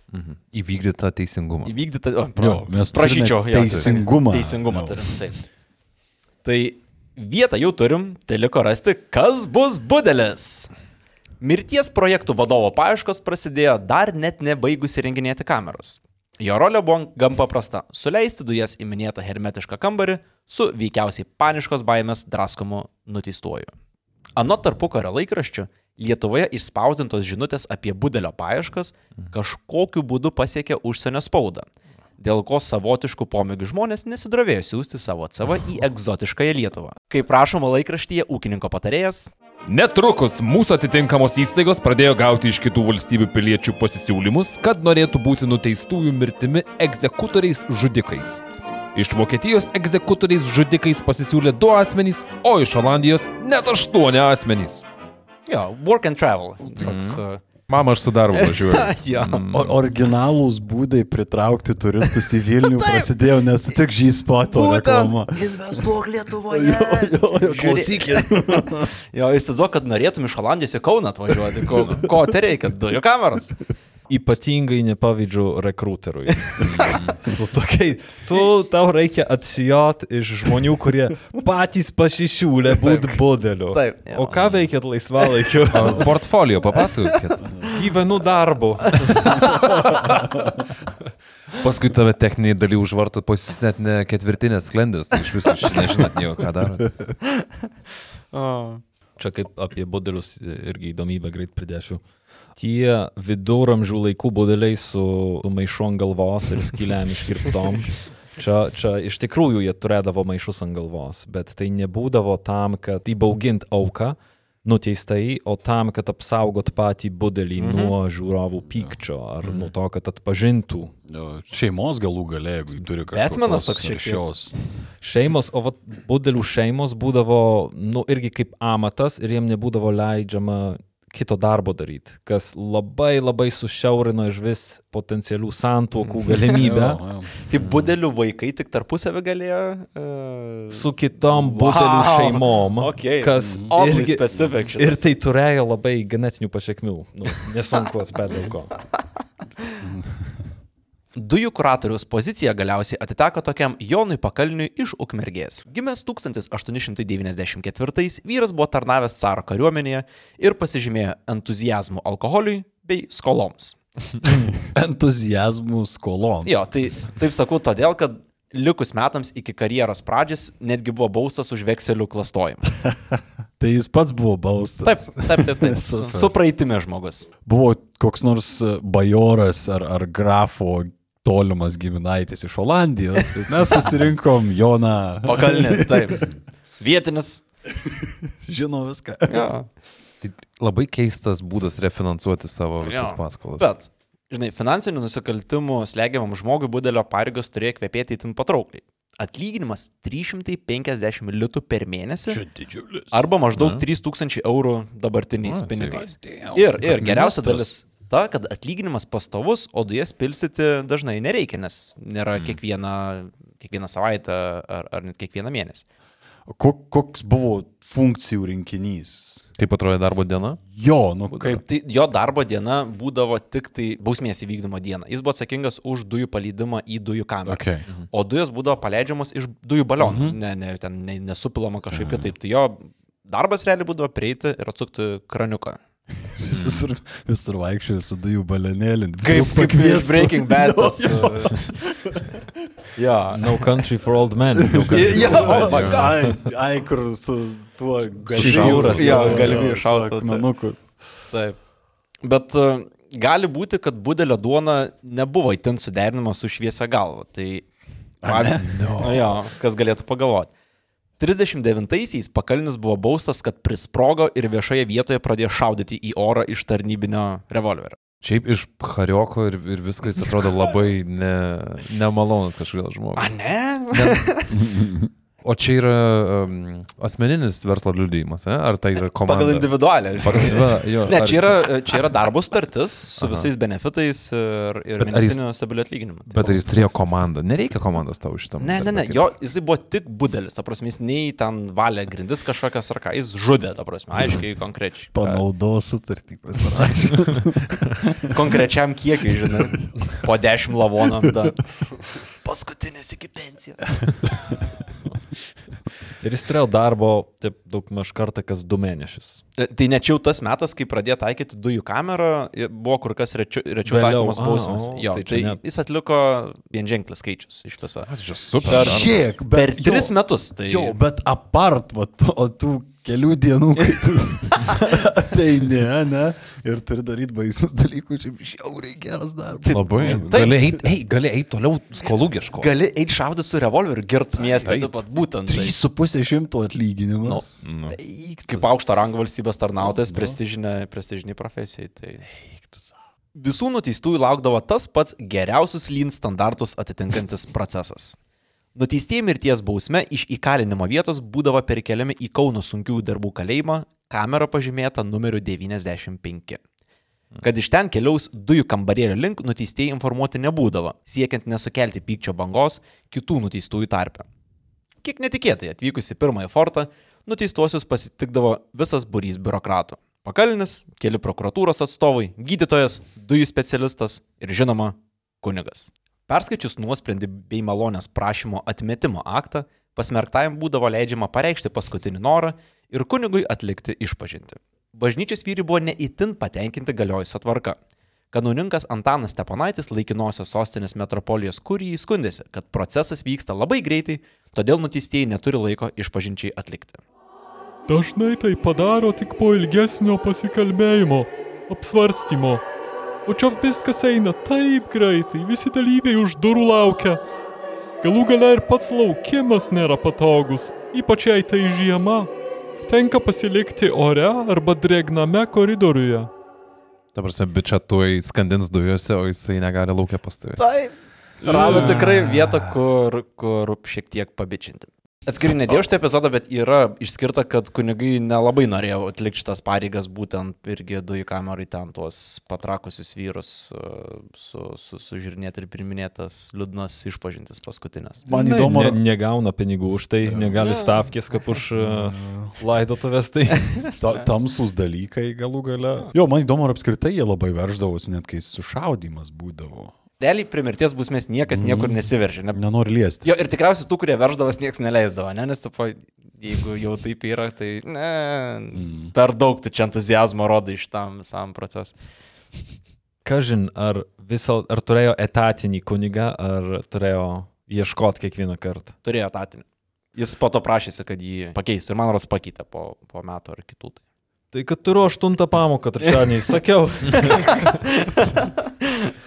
Mhm. Įvykdyta teisingumą. Įvykdyta. O, Jo, mes turime prašyčiau. jo, teisingumą. Teisingumą Jo. turim. Taip. Tai vietą jau turim, tai liko rasti, kas bus budelis. Mirties projektų vadovo paieškos prasidėjo dar net nebaigus įrenginėti kameros. Jo rolė buvo gan paprasta - suleisti dujas į minėtą hermetišką kambarį su veikiausiai paniškos baimės draskomu nuteistuoju. Anot tarpukario laikraščių, Lietuvoje išspausdintos žinutės apie budelio paieškas kažkokiu būdu pasiekė užsienio spaudą, dėl ko savotiškų pomėgių žmonės nesidrovėjo siūsti savo CV į egzotiškąją Lietuvą. Kaip rašoma laikraštyje ūkininko patarėjas, Netrukus mūsų atitinkamos įstaigos pradėjo gauti iš kitų valstybių piliečių pasisiūlymus, kad norėtų būti nuteistųjų mirtimi egzekutoriais žudikais. Iš Vokietijos egzekutoriais žudikais pasisiūlė du asmenys, o iš Olandijos net aštuoni asmenys. jo, work and travel. Toks, mm. Mama, aš su darbu važiuoju. jo. O, originalūs būdai pritraukti turistus į Vilnių prasidėjo, nes tik žyspato reklama. Investuok Lietuvoje. Jo, jo, klausykit. Jo, įsivaizduok, kad norėtum iš Olandijos į Kauną atvažiuoti. Ko, ko te reikia? Dujų kameros. Ypatingai nepavydžiu rekruterui. Su tokiai, tu tau reikia atsijot iš žmonių, kurie patys pasišiūlė būti budeliu. Taip. O ką veikėt laisvalaikiu? Portfolio, papasakokit. Gyvenu darbu. Paskui tave techniniai daly užvarto, pas jūs net ne ketvirtinės sklendės, tai iš viso nežinot nieko, ką daro. Čia kaip apie budelius irgi įdomybę greit pridėšiu. Tie viduramžių laikų budeliai su, maišu ant galvos ir skylėm iškirptom. Čia, čia iš tikrųjų jie turėdavo maišus ant galvos, bet tai nebūdavo tam, kad įbaugint auką nuteistai, o tam, kad apsaugot patį budelį mhm. nuo žiūrovų pykčio ar mhm. nuo to, kad atpažintų Šeimos galų gale, jeigu turi kažką. Batmanas toks šiek tiek. šios. Šeimos, o vat budelių šeimos būdavo, nu, irgi kaip amatas ir jiem nebūdavo leidžiama kito darbo daryti, kas labai labai sušiaurino iš vis potencialių santuokų galimybę. Tai budelių vaikai tik tarpusavį galėjo. Uh, Su kitom budelių Wow. šeimom, Okay. kas Oddly irgi, specific šitas. ir tai turėjo labai genetinių pasiekmių. Nu, nesunku atspėti dėl ko. Dujų kuratoriaus pozicija galiausiai atiteko tokiam Jonui Pakalniui iš Ukmergės. Gimęs 1894, vyras buvo tarnavęs caro kariuomenėje ir pasižymėjo entuzijazmu alkoholiui bei skoloms. Entuzijazmų skoloms. Jo, tai taip sakau todėl, kad likus metams iki karjeros pradžios netgi buvo baustas už vekselių klastojimą. Tai jis pats buvo baustas. Taip, taip, taip, taip. Su, su praeitimi žmogus. Buvo koks nors bajoras ar, ar grafo tolimas giminaitis iš Olandijos. Mes pasirinkom Joną. Pakalnė, taip. Vietinis. Žino viską. Jo. Tai labai keistas būdas refinansuoti savo visas Jo. paskolas. Bet, žinai, finansinių nusikaltimų slegiamam žmogui budelio pareigos turėjo kvepėti itin patraukliai. Atlyginimas 350 litų per mėnesį Čia didžiulis. arba maždaug Na. 3000 eurų dabartiniais Na, tai pinigais. Damn, Ir, ir geriausia dalis ta, kad atlyginimas pastovus, o dujas pilsyti dažnai nereikia, nes nėra kiekvieną, kiekvieną savaitę ar, ar net kiekvieną mėnesį. Kok, koks buvo funkcijų rinkinys? Kaip atrodė darbo diena? Jo, nu kaip. Tai jo darbo diena būdavo tik tai bausmės įvykdymo diena. Jis buvo atsakingas už dujų palydimą į dujų kamerą. Okay. O dujos būdavo paleidžiamos iš dujų balionų. Mhm. Ne, ne, ten ne, nesupilama kažkaip kitaip. Tai jo darbas realiai būdavo prieiti ir atsukti kraniuką. Jis visur, visur vaikščiojo su dujų balionėlį. Kaip, kaip iš Breaking Bad. Tas, jo. No country for old men. No Jo, oh my God. Ai, kur su tuo Šauras, jo, galvijų šautuvu, taip. Menuku. Taip. Bet e, gali būti, kad budelio duona nebuvo įtin suderinama su šviesia galva. Tai, pavyzdžiui, jo, kas galėtų pagalvoti. 39-aisiais Pakalnis buvo baustas, kad prisprogo ir viešoje vietoje pradėjo šaudyti į orą iš tarnybinio revolverio. Šiaip iš Harioko ir, ir visko jis atrodo labai ne, nemalonus kažkodėl žmogus. A ne? O čia yra um, asmeninis verslo liudijimas, ne? ar tai yra komanda? Pagal individualią. Pagal individualią, jo. Ne, čia yra, čia yra darbo startis su Aha. visais benefitais ir, ir mėnesiniu stabiliu atlyginimu. Tai Bet ar jis turėjo komandą? Nereikia komandos tau iš to. Ne, ne, ne, jo, jisai buvo tik budelis, ta prasme, jis nei ten valė grindis kažkokias ar ką, jis žudė, ta prasme, aiškiai, konkrečiai. Panaudos sutartį pasirašė. Konkrečiam kiekiui, žinai, po 10 lavonam. Da. Paskutinis iki pensijos. Ir jis turėjo darbo taip daug maž kartą kas du mėnesius. Tai ne čia jau tas metas, kai pradėjo taikyti dujų kamerą, ir buvo kur kas rečiau, rečiau taikomas bausmas. Jo, tai tai, tai net- jis atliko vienženklis skaičius iš viso. Čia super. darbas. Šiek, Per bet tris jo, metus. Tai... Jo, bet apart, va, to, o tų kelių dienų, kai tu ateini, ne, ir turi daryti baisus dalykus, čia žiauriai geras darbas. Labai. Gali eiti ei, gali eit toliau skolų ieškoti. Gali eiti šaudyti su revolveriu, girts miestą. Taip. Pat būtent. Tai. 3,5 šimto atlyginimas. Nu. Tu. Kaip aukšto rango valstybės tarnautojas, prestižinė, prestižinė profesija. Tai... Visų nuteistųjų laukdavo tas pats geriausius lyn standartus atitinkantis procesas. Nuteistieji mirties bausme iš įkalinimo vietos būdavo perkeliami į Kauno sunkių darbų kalėjimą, kamera pažymėta numeriu 95. Kad iš ten keliaus dujų kambarėlio link nuteistieji informuoti nebūdavo, siekiant nesukelti pykčio bangos kitų nuteistųjų tarpe. Kiek netikėtai atvykus į pirmąjį fortą, nuteistuosius pasitikdavo visas burys biurokratų. Pakalinis, keli prokuratūros atstovai, gydytojas, dujų specialistas ir žinoma, kunigas. Perskaičius nuosprendį bei malonės prašymo atmetimo aktą, pasmerktajam būdavo leidžiama pareikšti paskutinį norą ir kunigui atlikti išpažinti. Bažnyčios vyrai buvo neįtin patenkinti galiojusią tvarką. Kanauninkas Antanas Steponaitis laikinosios sostinės metropolijos kurijai skundėsi, kad procesas vyksta labai greitai, todėl nuteistieji neturi laiko išpažinčiai atlikti. Dažnai tai padaro tik po ilgesnio pasikalbėjimo, apsvarstymo. O čia viskas eina taip greitai, visi dalyviai už durų laukia. Galų gale ir pats laukimas nėra patogus, ypač jei tai žiema. Tenka pasilikti ore arba drėgname koridoriuje. Ta prasme, bičia tuoj skandins dujose, o jisai negali laukia pastovėti. Taip. Rado tikrai vietą, kur, kur šiek tiek pabičinti. Atskiri nedėjau šitą epizodą, bet yra išskirta, kad kunigai nelabai norėjo atlikti šitas pareigas, būtent irgi dujų kamerai ten tuos patrakusius vyrus uh, su, su, sužiūrinėti ir priminėtas liūdnas išpažintis paskutinės. Man įdomu, ne, ar negauna pinigų už tai, negali stavkės kaip už uh, laidotuvės. Tai ta, tamsus dalykai galų gale. Jo, man įdomu, ar apskritai jie labai verždavosi, net kai sušaudimas būdavo. Realiai prie mirties bausmės niekas niekur nesiveržė. Ne... Nenori liesti. Jo, ir tikriausiai tų, kurie verždavas, niekas neleisdavo, ne? nes tipo, jeigu jau taip yra, tai ne, Mm. per daug tu čia entuzijazmo rodai iš tam visam procesui. kažin, ar, viso, ar turėjo etatinį kunigą, ar turėjo ieškoti kiekvieną kartą. Turėjo tatinį. Jis po to prašėsi, kad jį pakeistų ir man rodos pakeitė po, po metų ar kitų. Tai. Tai kad turiu aštuntą pamoką, trečiadienį sakiau.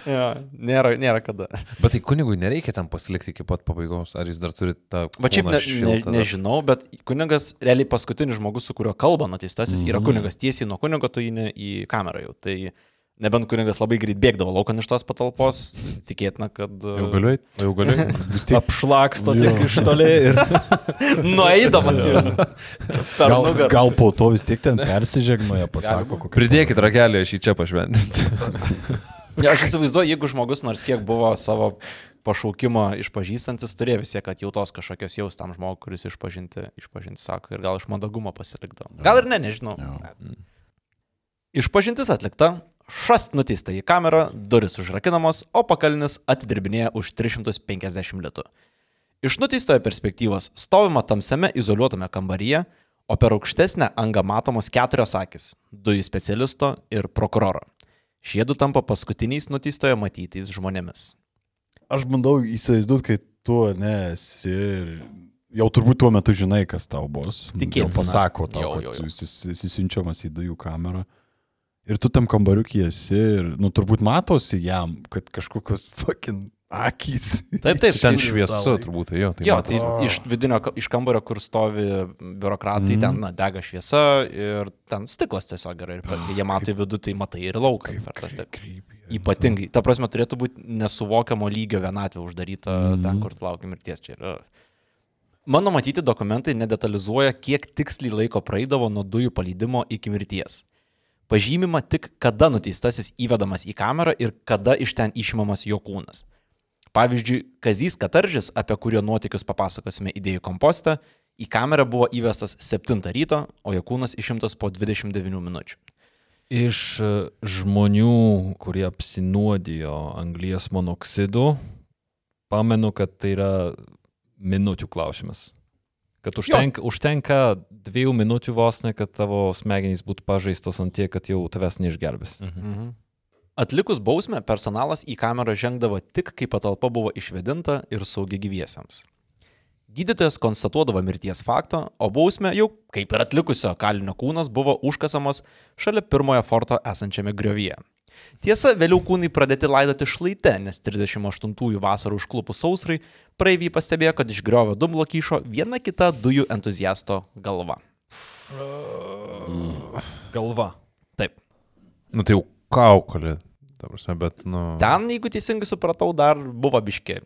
Ja, nėra, nėra kada. Bet tai kunigui nereikia ten pasilikti iki pat pabaigos, ar jis dar turi tą... Va šiaip ne, ne, nežinau, bet kunigas, realiai paskutinis žmogus, su kuriuo kalba nuteistasis, mm -hmm. yra kunigas. Tiesiai nuo kunigo tu įeini į kamerą jau. Tai Nebent kuningas labai greit bėgdavo laukan iš tos patalpos, tikėtina, kad... Jau galiu jau galiu. Apšlaksto tik iš toli ir Nueidamas jau. Gal, gal po to vis tiek ten persižegnoja, pasako kokį. Pridėkit ragelį, aš jį čia pašventinti. Ja, aš įsivaizduoju, jeigu žmogus nors kiek buvo savo pašaukimo išpažįstantis, turėjo vis tiek atjautos kažkokios jaus tam žmogui, kuris išpažinti, išpažinti sako ir gal iš mandagumo pasilikdavo. Gal ir ne, nežinau. Jo. Išpažintis atlikta, šast nuteista į kamerą, duris užrakinamos, o pakalnis atidirbinėja už 350 litų. Iš nuteistojo perspektyvos stovima tamsiame izoliuotame kambaryje, o per aukštesnę angą matomos keturios akis - dujų specialisto ir prokuroro. Šie du tampa paskutiniais nuteistojo matytais žmonėmis. Aš bandau įsivaizduoti, kai tu nesi ir jau turbūt tuo metu žinai, kas tau bus. Tikėtina. Jau pasako tau, Jo, kad jo, jo. tu esi- esi siunčiamas į dujų kamerą. Ir tu tam kambariukį esi ir, nu, turbūt matosi jam, kad kažkokios fucking akys. Taip, taip, Ten šviesu turbūt, jo. Tai Jo, matosi. tai iš vidinio, iš kambario, kur stovi biurokratai, mm. ten na, dega šviesa ir ten stiklas tiesiog yra. Ir kai jie mato į vidų, tai matai ir lauką. Ypatingai. Ta prasme, turėtų būti nesuvokiamo lygio vienatvė uždaryta mm. ten, kur tu lauki mirties. Čia yra. Mano matyti dokumentai nedetalizuoja, kiek tiksliai laiko praeidavo nuo dujų paleidimo iki mirties. Pažymima tik, kada nuteistasis įvedamas į kamerą ir kada iš ten išimamas jo kūnas. Pavyzdžiui, Kazys Kataržis, apie kurio nuotykius papasakosime idėjų kompostą, į kamerą buvo įvestas 7 ryto, o jo kūnas išimtas po 29 minučių. iš e, žmonių, kurie apsinuodijo anglies monoksidu, pamenu, kad tai yra minučių klausimas. Kad užtenka, užtenka dviejų minučių vos ne, kad tavo smegenys būtų pažeistos ant tiek, kad jau tavęs neišgelbės. Mhm. Atlikus bausmę, personalas į kamerą žengdavo tik, kai patalpa buvo išvedinta ir saugi gyviesiems. Gydytojas konstatuodavo mirties faktą, o bausmė jau, kaip ir atlikusio kalinio kūnas, buvo užkasamas šalia pirmojo forto esančiame griovyje. Tiesa, vėliau kūnai pradėti laidoti šlaite, nes 38-ųjų vasarų užklupus sausrai praeiviai pastebėjo, kad iš griovio dumblo kyšo viena kita dujų entuziasto galva. Galva. Taip. Nu tai jau kaukolė. Ta prasme, bet, nu. Ten, jeigu teisingai supratau, dar buvo biški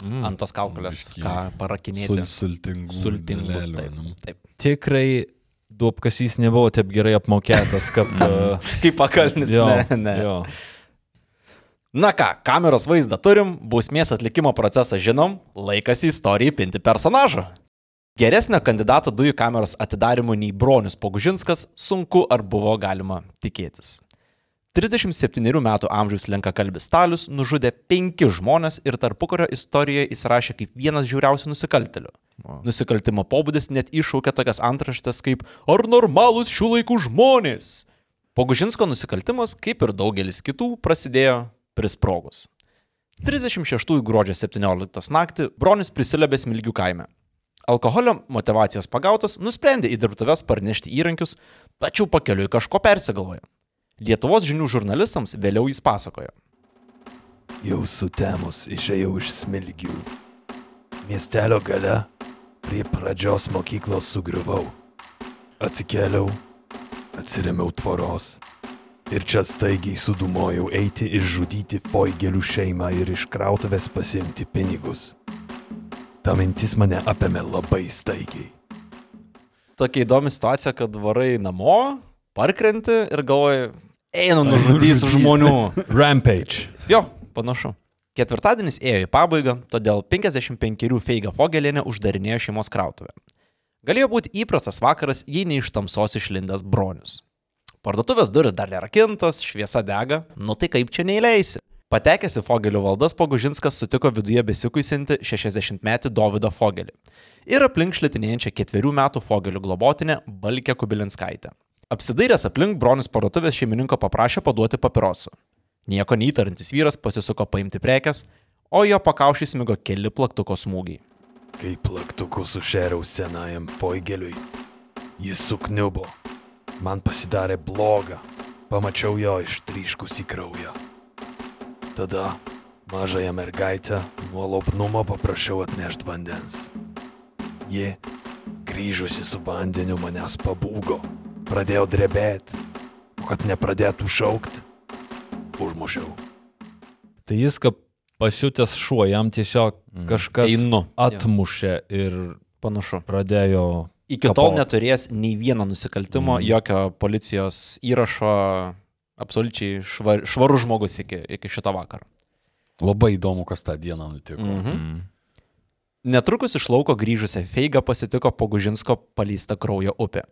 Mm. ant tos kaukolės, Biškį. ką parakinėti. sultingų. Sultingų. dalelių, Taip, nu. taip. Tikrai duopkasys nebuvo taip gerai apmokėtas, kaip... e, Kaip pakalnis. jo, Ne, ne. jo. Na ką, kameros vaizdą turim, bausmės atlikimo procesą žinom, laikas į istoriją pinti personažą. Geresnio kandidato dujų kameros atidarimų nei Bronius Pogužinskas sunku ar buvo galima tikėtis. 37 metų amžiaus lenkakalbis Stalius nužudė penki žmonės ir tarpukario istorijoje įsirašė kaip vienas žiauriausių nusikaltelių. Nusikaltimo pobūdis net iššaukė tokias antraštės kaip Ar normalūs šių laikų žmonės? Pogužinsko nusikaltimas, kaip ir daugelis kitų, prasidėjo prisprogus. 36 gruodžio 17 naktį Bronius prisilėbė Smilgių kaime. Alkoholio motivacijos pagautas nusprendė į dirbtuves parnešti įrankius, tačiau pakeliui kažko persigalvojo. Lietuvos žinių žurnalistams vėliau jis pasakojo. Jau sutemus išėjau iš smilgių. Miestelio gale prie pradžios mokyklos sugriuvau. Atsikėliau, atsiremiau tvoros. Ir čia staigiai sudumojau eiti išžudyti Foigelių šeimą ir iš krautuvės pasimti pinigus. Ta mintis mane apėmė labai staigiai. Tokia įdomi situacija, kad varai namo, parkrenti ir galvoji, einu nužudysiu žmonių. Rampage. Jo, panašu. Ketvirtadienis ėjo į pabaigą, todėl 55 Feiga Fogelienė uždarinėjo šeimos krautuvę. Galėjo būti įprastas vakaras, jei ne iš tamsos išlindęs bronius. Parduotuvės duris dar nerakintos, šviesa dega, nu tai kaip čia neįleisi. Patekęs į Fogelių valdas, Pogužinskas sutiko viduje besikuisinti 60-metį Dovydą Fogelį ir aplink šlitinėjančią ketverių metų Fogelių globotinę Balkę Kubilinskaitę. Apsidairęs aplink, bronius parduotuvės šeimininko paprašė paduoti papirosų. Nieko neįtarantis vyras pasisuko paimti prekes, o jo pakaušį smigo keli plaktuko smūgiai. Kai plaktuku sušeriau senajam Foigeliui, jis sukniubo. Man pasidarė bloga. Pamačiau jo ištryškus į kraują. Tada mažąją mergaitę nuo lopnumo paprašiau atnešti vandens. Ji, grįžusi su vandeniu, manęs pabūgo. Pradėjo drebėti. O kad nepradėtų šaukti, užmušiau. Tai jis, kaip pasiutęs šuo, jam tiesiog kažkas Einu. atmušė ir Panašu. pradėjo... Iki tol kapot. neturės nei vieno nusikaltimo, mm. jokio policijos įrašo, absoliučiai švar, švarus žmogus iki, iki šito vakaro. Labai įdomu, kas tą dieną nutiko. Mhm. Mm. Netrukus iš lauko grįžusią Feigą pasitiko Pogužinsko palysta kraujo upė.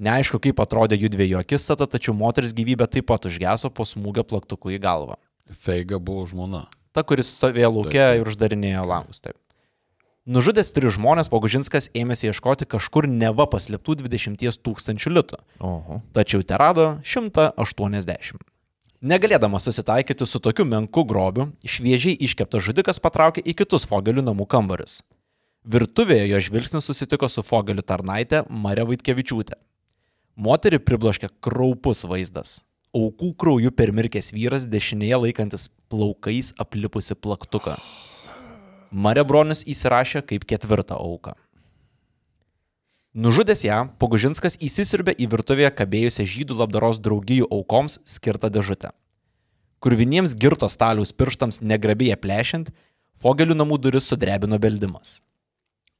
Neaišku, kaip atrodė jų dviejų akistata, tačiau moters gyvybė taip pat užgeso po smūgio plaktuku į galvą. Feiga buvo žmona. Ta, kuris stovėjo laukia ir uždarinėjo langus. Taip. Nužudęs tris žmonės, Pogužinskas ėmėsi ieškoti kažkur neva paslėptų 20 tūkstančių litų. Oho. tačiau te rado 180. Negalėdamas susitaikyti su tokiu menku grobiu, šviežiai iškeptas žudikas patraukė į kitus Fogelių namų kambarius. Virtuvėje jo žvilgsnis susitiko su Fogelių tarnaitė Marė Vaitkevičiūtė. Moterį pribloškė kraupus vaizdas. Aukų krauju permirkęs vyras dešinėje laikantis plaukais aplipusi plaktuką. Marė Bronius įsirašė kaip ketvirtą auką. Nužudęs ją, Pogužinskas įsisirbė į virtuvėje kabėjusią žydų labdaros draugijų aukoms skirtą dėžutę. Kurviniems girto staliaus pirštams negrabėje plešint, Fogelių namų duris sudrebino beldimas.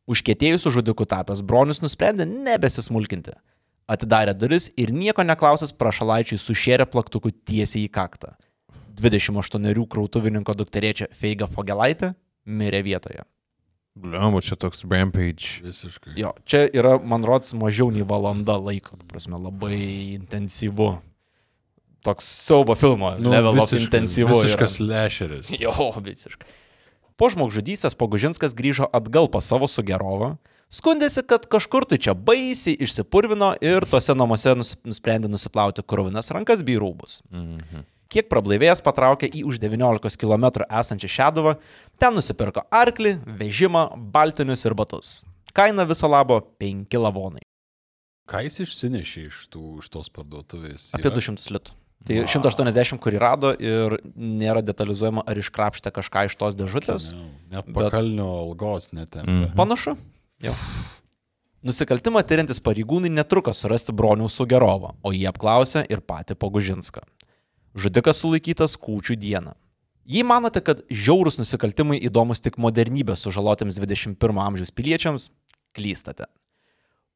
Užkėtėjusių žudikų tapęs bronius nusprendė nebesismulkinti. Atidarė duris ir nieko neklausęs prašalaičiui sušėrė plaktuku tiesiai į kaktą. 28 krautuvininko dukterėčia Feiga Fogelaitė mirė vietoje. Bliam, čia toks rampage. Visiškai. Jo, čia yra, man rods, mažiau nei valanda laiko, prasme, labai intensyvu. Toks siaubo filmo, nu, level of intensyvu. Visiškas lešeris. Jo, visiškai. Po žmogžudystės Pogužinskas grįžo atgal pas savo sugerovą, skundėsi, kad kažkur tai čia baisiai išsipurvino ir tuose namuose nus- nusprendė nusiplauti kurvinas rankas bei rūbus. Mhm. Kiek prablaivėjęs patraukė į už 19 km esančią Šeduvą, ten nusipirko arklį, vežimą, baltinius ir batus. Kaina viso labo 5 lavonai. Ką jis išsinešė iš, tų, iš tos parduotuvės? Apie Yra? 200 litų. Tai 180, kurį rado ir nėra detalizuojama, ar iškrapštė kažką iš tos dėžutės. Ne, Net bet- pakalnio algos netempė. Mhm. Panašu. Jau. Nusikaltimą tyrintis pareigūnai netruko surasti bronių Sugerovą, o jie apklausė ir patį Pogužinską. Žudikas sulaikytas kūčių dieną. Jei manote, kad žiaurūs nusikaltimai įdomus tik modernybės sužalotiems 21 amžiaus piliečiams, klystate.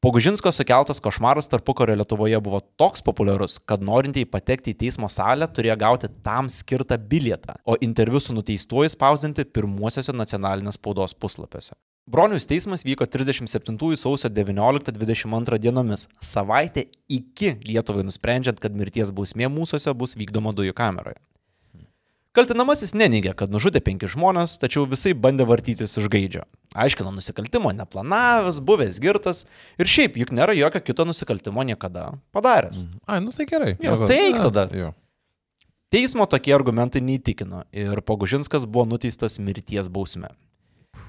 Pogužinsko sukeltas košmaras tarpukario Lietuvoje buvo toks populiarus, kad norintieji patekti į teismo salę turėjo gauti tam skirtą bilietą, o interviu su nuteistuoju spausdinti pirmuosiuose nacionalinės spaudos puslapiuose. Bronius teismas vyko 37 sausio 19-22 dienomis, savaitę iki Lietuvai nusprendžiant, kad mirties bausmė mūsųse bus vykdoma dujų kameroje. Kaltinamasis neneigia, kad nužudė penki žmonės, tačiau visai bandė vartytis iš gaidžio. Aiškino nusikaltimo neplanavęs, buvęs girtas ir šiaip juk nėra jokio kito nusikaltimo niekada padaręs. Ai, nu tai gerai. Jo, Nieko- eik A, tada. Jo. Teismo tokie argumentai neįtikino ir Pogužinskas buvo nuteistas mirties bausme.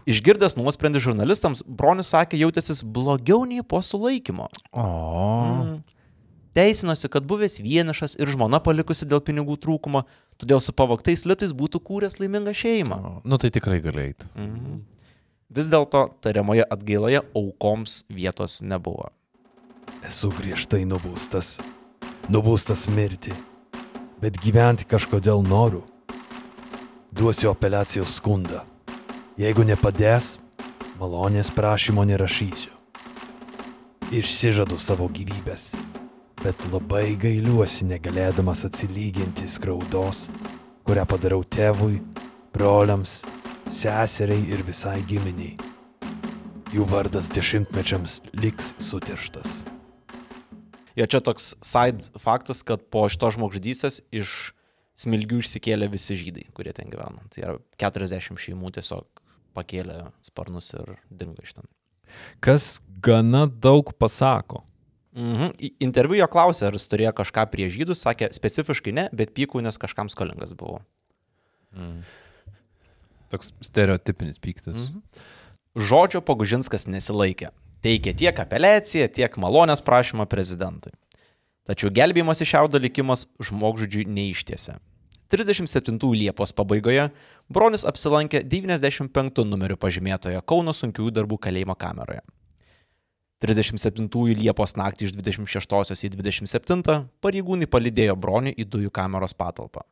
Išgirdęs nuosprendį žurnalistams, Bronius sakė jautęsis blogiau nei po sulaikymo. O. Mm. Teisinosi, kad buvęs vienišas ir žmona palikusi dėl pinigų trūkumo, todėl su pavogtais litais būtų kūręs laimingą šeimą. o. Nu tai tikrai galėjai. Mhm. Vis dėlto tariamoje atgailoje aukoms vietos nebuvo. Esu griežtai nubaustas. Nubaustas mirti. Bet gyventi kažkodėl noriu. Duosiu apeliacijos skundą. Jeigu nepadės, malonės prašymo nerašysiu. Išsižadu savo gyvybės. Bet labai gailiuosi negalėdamas atsilyginti skriaudos, kurią padariau tėvui, broliams, seseriai ir visai giminiai. Jų vardas dešimtmečiams liks sutirštas. Jo čia toks side faktas, kad po šito žmogžudystės iš smilgių išsikėlė visi žydai, kurie ten gyveno. Tai yra 40 šeimų tiesiog pakėlė sparnus ir dingo iš ten. Kas gana daug pasako. Mhm. Interviu jo klausė, ar jis turėjo kažką prie žydų, sakė specifiškai ne, bet pykų, nes kažkam skolingas buvo. Toks stereotipinis pyktis. Mhm. Žodžio Pogužinskas nesilaikė. Teikė tiek apeliaciją, tiek malonės prašymą prezidentui. Tačiau gelbėjimas iš šiaudo likimas žmogžudžiui neištiesė. 37 Liepos pabaigoje Bronius apsilankė 95 numeriu pažymėtoje Kauno sunkiųjų darbų kalėjimo kameroje. 37 Liepos naktį iš 26 į 27 pareigūnai palydėjo Bronių į dujų kameros patalpą.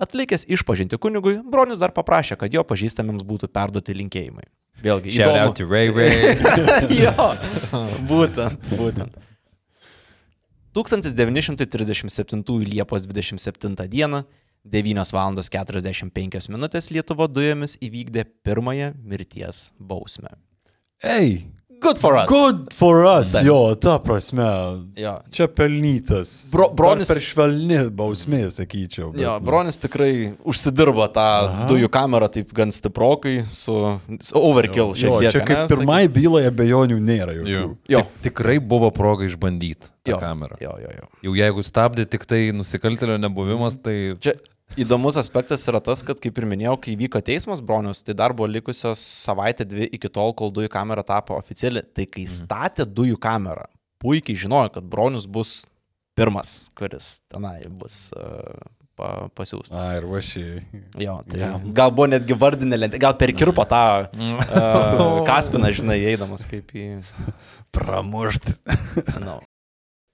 Atlikęs išpažinti kunigui, bronius dar paprašė, kad jo pažįstamiems būtų perduoti linkėjimai. Vėlgi, įdomu. Ray Ray. jo, būtent, būtent. 1937 Liepos 27 dieną 9 val. 45 min. Lietuva dujomis įvykdė pirmąją mirties bausmę. Ei, Good for us. good for us, Taip. jo, ta prasme. Jo. Čia pelnytas. Bro- bronis- Per švelni bausmė, sakyčiau. bet, Jo, nu. Bronis tikrai užsidirbo tą Aha. dujų kamerą taip gan stiprokai su, overkill šiek Jo, tiek. čia ane, kaip pirmai bylai abejonių nėra. jokių. Jo. Jo. Tik, tikrai buvo proga išbandyti tą Jo. kamerą. Jo, jo, jo. Jau jeigu stabdė tik tai nusikaltelio nebuvimas, tai Čia įdomus aspektas yra tas, kad kaip ir minėjau, kai vyko teismas bronius, tai dar buvo likusios savaitė dvi iki tol, kol dujų kamera tapo oficiali. Tai kai statė dujų kamerą, puikiai žinojo, kad bronius bus pirmas, kuris tenai bus uh, pa, pasiūstas. A, ir vašiai. Jo, tai Jo. gal buvo netgi vardinė lentė, gal per kirpo tą uh, kaspiną, žinai, eidamas kaip į... Pramušt. No.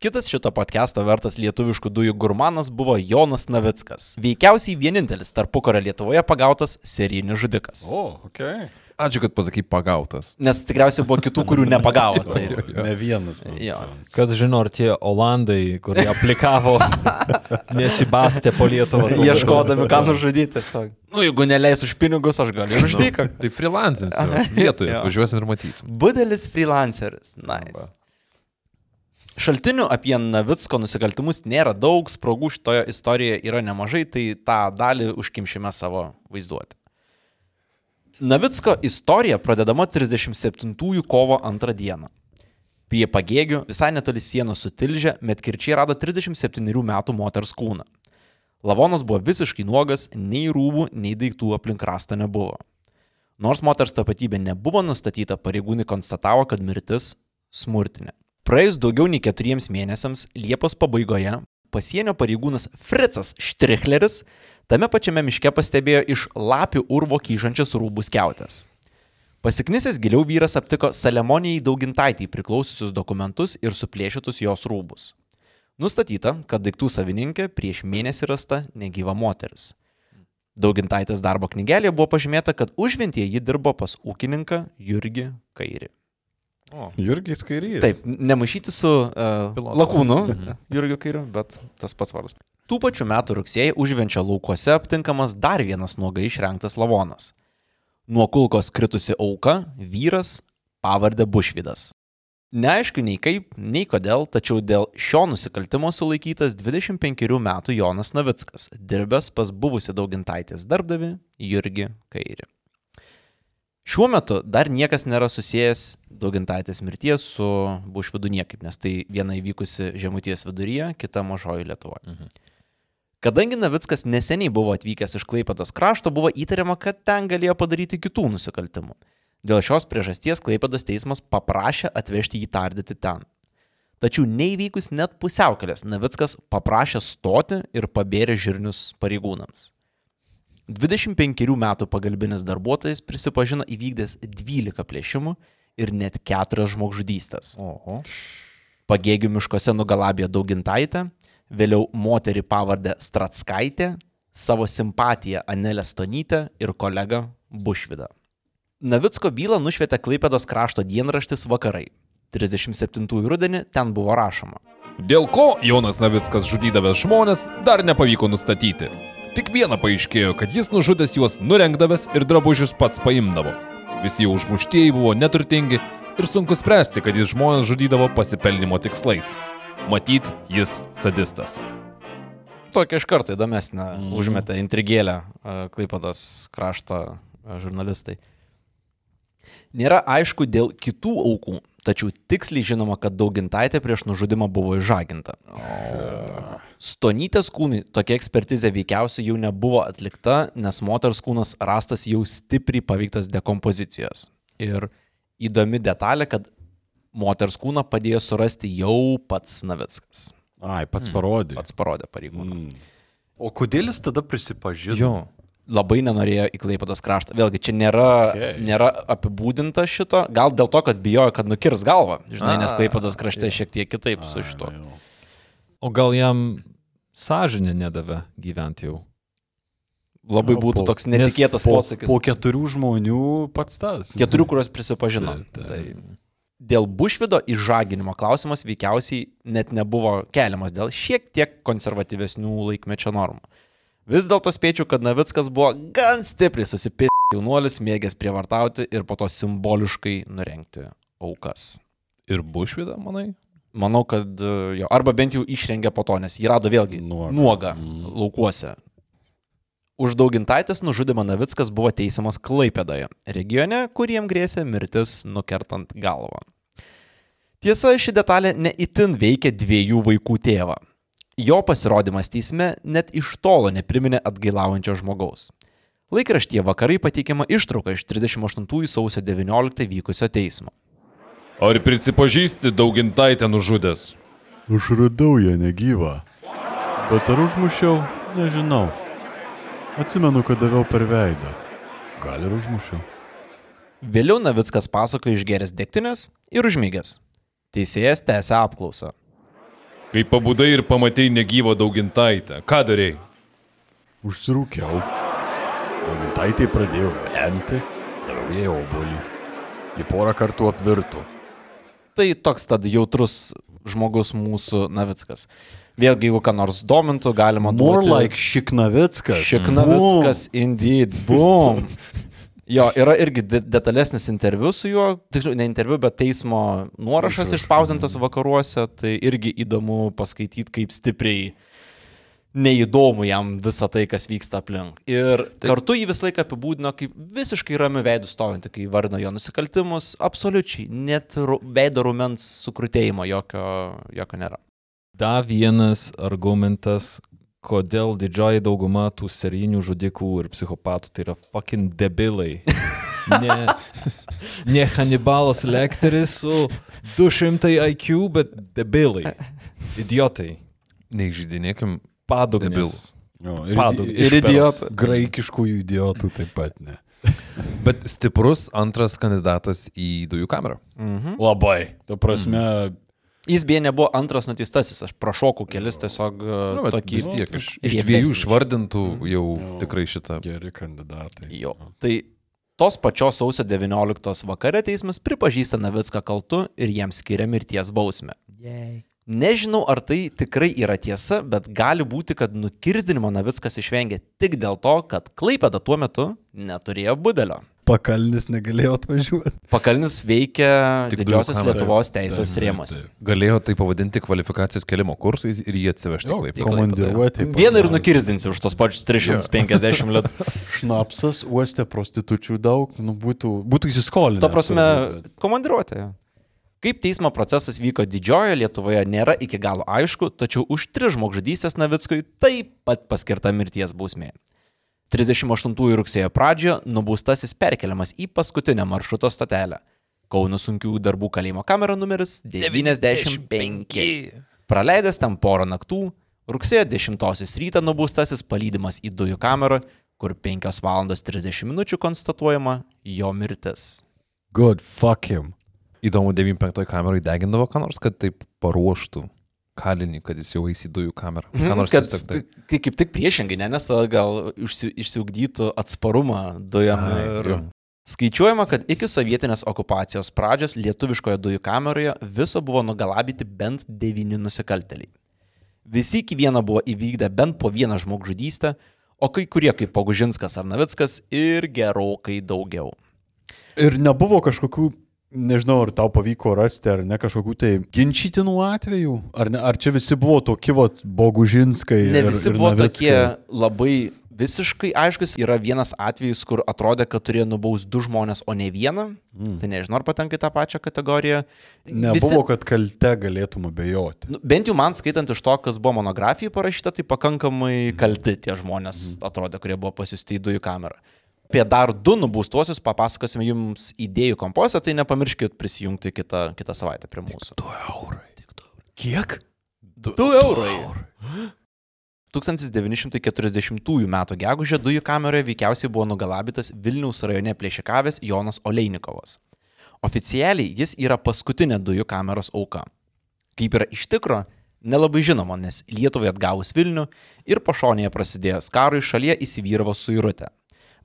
Kitas šito podcast'o vertas lietuviškų dujų gurmanas buvo Jonas Navickas. Veikiausiai vienintelis tarpukario Lietuvoje pagautas serijinis žudikas. O, ok. ačiū, kad pasakai pagautas. Nes tikriausiai buvo kitų, kurių nepagavo. Tai, Ne vienas. Jo. Kas žino, ar tie Olandai, kurie aplikavo, nesibastė po Lietuvą. ieškodami, ką nužudyti tiesiog. Nu, jeigu neleis už pinigus, aš galiu žudyti. Tai freelancinsiu. Vietoje važiuosim ir matysim. Budelis freelanceris. Nice. Šaltinių apie Navicko nusikaltimus nėra daug, spragų šitoje istorijoje yra nemažai, tai tą dalį užkimšime savo vaizduoti. Navicko istorija pradedama 37 kovo 2 dieną. Prie pagėgių, visai netoli sienos su Tilžė, Metkirčiai rado 37 metų moters kūną. Lavonas buvo visiškai nuogas, nei rūbų, nei daiktų aplink rastą nebuvo. Nors moters tapatybė nebuvo nustatyta, pareigūnai konstatavo, kad mirtis smurtinė. Praėjus daugiau nei keturiems mėnesiams, Liepos pabaigoje, pasienio pareigūnas Fritzas Štrichleris tame pačiame miške pastebėjo iš lapių urvo kyšančias rūbų skiautės. Pasiknisęs giliau vyras aptiko Salemonijai Daugintaitį priklausiusius dokumentus ir suplėšytus jos rūbus. Nustatyta, kad daiktų savininkė prieš mėnesį rasta negyva moteris. Daugintaitės darbo knygelėje buvo pažymėta, kad užventie ji dirbo pas ūkininką Jurgį Kairį. Jurgis Kairys. Taip, nemaišyti su uh, Pilotu. lakūnu, Jurgiu Kairiu, bet tas pats vardas. Tų pačių metų rugsėjai užvenčio laukuose aptinkamas dar vienas nuogai išrenktas lavonas. Nuo kulkos kritusi auka - vyras pavardė Bušvidas. Neaišku nei kaip, nei kodėl, tačiau dėl šio nusikaltimo sulaikytas 25 metų Jonas Navickas, dirbęs pas buvusi daugintaitės darbdavi Jurgi Kairį. Šiuo metu dar niekas nėra susijęs daugintaitės mirties su Bušvidu niekaip, nes tai viena įvykusi Žemuties viduryje, kita mažoji Lietuvoje. Mhm. Kadangi Navickas neseniai buvo atvykęs iš Klaipados krašto, buvo įtariama, kad ten galėjo padaryti kitų nusikaltimų. Dėl šios priežasties Klaipados teismas paprašė atvežti jį tardyti ten. Tačiau neįvykus net pusiaukelės, Navickas paprašė stoti ir pabėrė žirnius pareigūnams. 25 metų pagalbinis darbuotojas prisipažino įvykdęs 12 plėšimų ir net 4 žmogžudystės. Oho. Pagėgių miškuose nugalabėjo daugintaitę, vėliau moterį pavardę Stratskaitė, savo simpatiją Anelę Stonytę ir kolegą Bušvidą. Navicko bylą nušvietė Klaipėdos krašto dienraštis Vakarai. 37 rudenį ten buvo rašoma. Dėl ko Jonas Navickas žudydavęs žmonės dar nepavyko nustatyti. Tik viena paaiškėjo, kad jis nužudęs juos nurengdavęs ir drabužius pats paimdavo. Visi jau užmuštieji buvo neturtingi ir sunku spręsti, kad jis žmonės žudydavo pasipelnimo tikslais. Matyt, jis sadistas. Tokia iš karto įdomesnė mm. užmetė intrigėlę Klaipados krašto a, žurnalistai. Nėra aišku dėl kitų aukų, tačiau tiksliai žinoma, kad daugintaitė prieš nužudimą buvo išžaginta. Stonytės kūnui tokia ekspertizė veikiausiai jau nebuvo atlikta, nes moters kūnas rastas jau stipriai paveiktas dekompozicijos. Ir įdomi detalė, kad moters kūną padėjo surasti jau pats Navickas. Ai, pats parodė. Pats parodė pareigūnų. Mm. O kodėl jis tada prisipažino? Jo. labai nenorėjo į Klaipados kraštą. Vėlgi, čia nėra, okay. Nėra apibūdinta šito, gal dėl to, kad bijojo, kad nukirs galvą, žinai, nes A, Klaipados krašte šiek tiek kitaip su šito. jo. O gal jam sąžinė nedavė gyventi jau? labai būtų po- toks netikėtas po, posakis. Po keturių žmonių pats tas. Keturių, kuriuos prisipažino. Taip. Tai dėl Bušvido išžaginimo klausimas veikiausiai net nebuvo keliamas dėl šiek tiek konservatyvesnių laikmečio normų. Vis dėlto spėčiau, kad Navickas buvo gan stipriai susipis jaunuolis, mėgęs prievartauti ir po to simboliškai nurenkti aukas. Ir bušvida, manai? Manau, kad e, jo, arba bent jau išrengė po to, nes jį rado vėlgi Nuogą. nuogą Mm. laukuose. Už daugintaitės nužudimą Navickas buvo teisiamas Klaipėdoje, regione, kuriem grėsė mirtis nukertant galvą. Tiesa, ši detalė neįtin veikia dviejų vaikų tėvą. Jo pasirodymas teisme net iš tolo nepriminė atgailaujančio žmogaus. Laikraštyje vakarai pateikiama ištrauka iš 38 sausio 19 vykusio teismo. Ar prisipažįsti daugintaitę nužudęs? Aš radau ją negyvą. Bet ar užmušiau, nežinau. Atsimenu, kad daviau per veidą. Gal ir užmušiau. Vėliau Navickas pasako išgeręs degtinės ir užmygęs. Teisėjas tęsė apklausą. Kai pabudai ir pamatai negyvą daugintaitę, ką darėjai? Užsirūkiau. Augintaitė pradėjo venti, daviau jai obolį. Į porą kartų apvirtų. Tai toks tad jautrus žmogus mūsų Navickas. Vėlgi, jeigu ką nors domintų, galima More duoti- like Šiknavickas. Šiknavickas, indeed, boom. Jo, yra irgi de detalesnis interviu su juo, tiksliau, ne interviu, bet teismo nuorašas Išrašas. išspausintas vakaruose, tai irgi įdomu paskaityti, kaip stipriai neįdomu jam visą tai, kas vyksta aplink. Ir tai... kartu jį visą laiką apibūdino kaip visiškai ramių veidų stovintį, kai vardino jo nusikaltimus, absoliučiai, net veido rumens sukrutėjimo jokio, jokio nėra. Dar vienas argumentas, kodėl didžioji dauguma tų serijinių žudikų ir psichopatų tai yra fucking debilai. Ne, ne Hannibalas Lecteris su 200 IQ, bet debilai. Idiotai. Neižydinėkim. Padugnis. Jo, ir, Padug- ir, idiotų. Graikiškųjų idiotų taip pat ne. Bet stiprus antras kandidatas į dujų kamerą. Mhm. Labai. Tu prasme, Jis beje nebuvo antras nuteistasis, aš prašokau kelis tiesiog Nu, nu, tokį vis tiek iš, iš dviejų išvardintų jau Jo. tikrai šitą. geri kandidatai. Jo. Tai tos pačios sausio 19 vakare teismas pripažįsta Navicką kaltu ir jam skiria mirties bausmę. Nežinau, ar tai tikrai yra tiesa, bet gali būti, kad nukirzdinimo Navickas išvengė tik dėl to, kad Klaipėda tuo metu neturėjo budelio. Pakalnis negalėjo atvažiuoti. Pakalnis veikia Tik didžiosios kamera. Lietuvos teisės rėmose. Galėjo tai pavadinti kvalifikacijos kelimo kursais ir jį atsivežti Jo. Komandiruoti. Vieną ir nukirzdinsi už tos pačius 350 litų. Šnapsas, uoste prostitučių daug, nu, būtų, būtų įsiskolinęs. Ta prasme, komandiruotė. Kaip teismo procesas vyko didžiojoje Lietuvoje nėra iki galo aišku, tačiau už tris žmogžudystės Navickui taip pat paskirta mirties bausmė. 38 rugsėjo pradžioje nubaustasis perkeliamas į paskutinę maršruto stotelę. Kauno sunkių darbų kalėjimo kamera numeris 95. Praleidęs ten porą naktų, rugsėjo 10 rytą nubaustasis palydimas į dujų kamerą, kur 5 val. 30 min. konstatuojama jo mirtis. Good, fuck him. Įdomu, 95 kamerai degindavo ką nors, kad taip paruoštų kalinį, kad jis jau eis į dujų kamerą. Ką nors kad, tiesiog tai. tai kaip tik priešingai, ne, nes tada gal išsi, išsiugdytų atsparumą dujam. Ai, Ir... jo. Skaičiuojama, kad iki sovietinės okupacijos pradžios lietuviškoje dujų kameroje viso buvo nugalabyti bent devyni nusikalteliai. Visi iki vieno buvo įvykdę bent po vieną žmogžudystę, o kai kurie kaip Pogužinskas ar Navickas ir gerokai daugiau. Ir nebuvo kažkokių, nežinau, ar tau pavyko rasti, ar ne kažkokių tai ginčytinų atvejų, ar, ne, ar čia visi buvo tokie, va, Bogužinskai. Ne ir, visi ir buvo Navickai? tokie labai visiškai aiškus. Yra vienas atvejis, kur atrodė, kad turėjo nubaus du žmonės, o ne vieną. Mm. Tai nežinau, ar patenka į tą pačią kategoriją. Nebuvo, kad kalte galėtum abejoti. Nu, bent jau man skaitant iš to, kas buvo monografijai parašyta, tai pakankamai kalti tie žmonės atrodė, kurie buvo pasiusti į dujų kamerą. Apie dar du nubaustuosius papasakosime jums idėjų kompostą, tai nepamirškit prisijungti kitą, kitą savaitę prie mūsų. 2 eurai. Kiek? 2 eurai. 1940 m. gegužę dujų kameroje veikiausiai buvo nugalabytas Vilniaus rajone plėšikavęs Jonas Oleinikovas. Oficialiai jis yra paskutinė dujų kameros auka. Kaip yra iš tikro, nelabai žinoma, nes Lietuvai atgavus Vilnių ir pašonėje prasidėjus karui šalyje įsivyravo suirutė.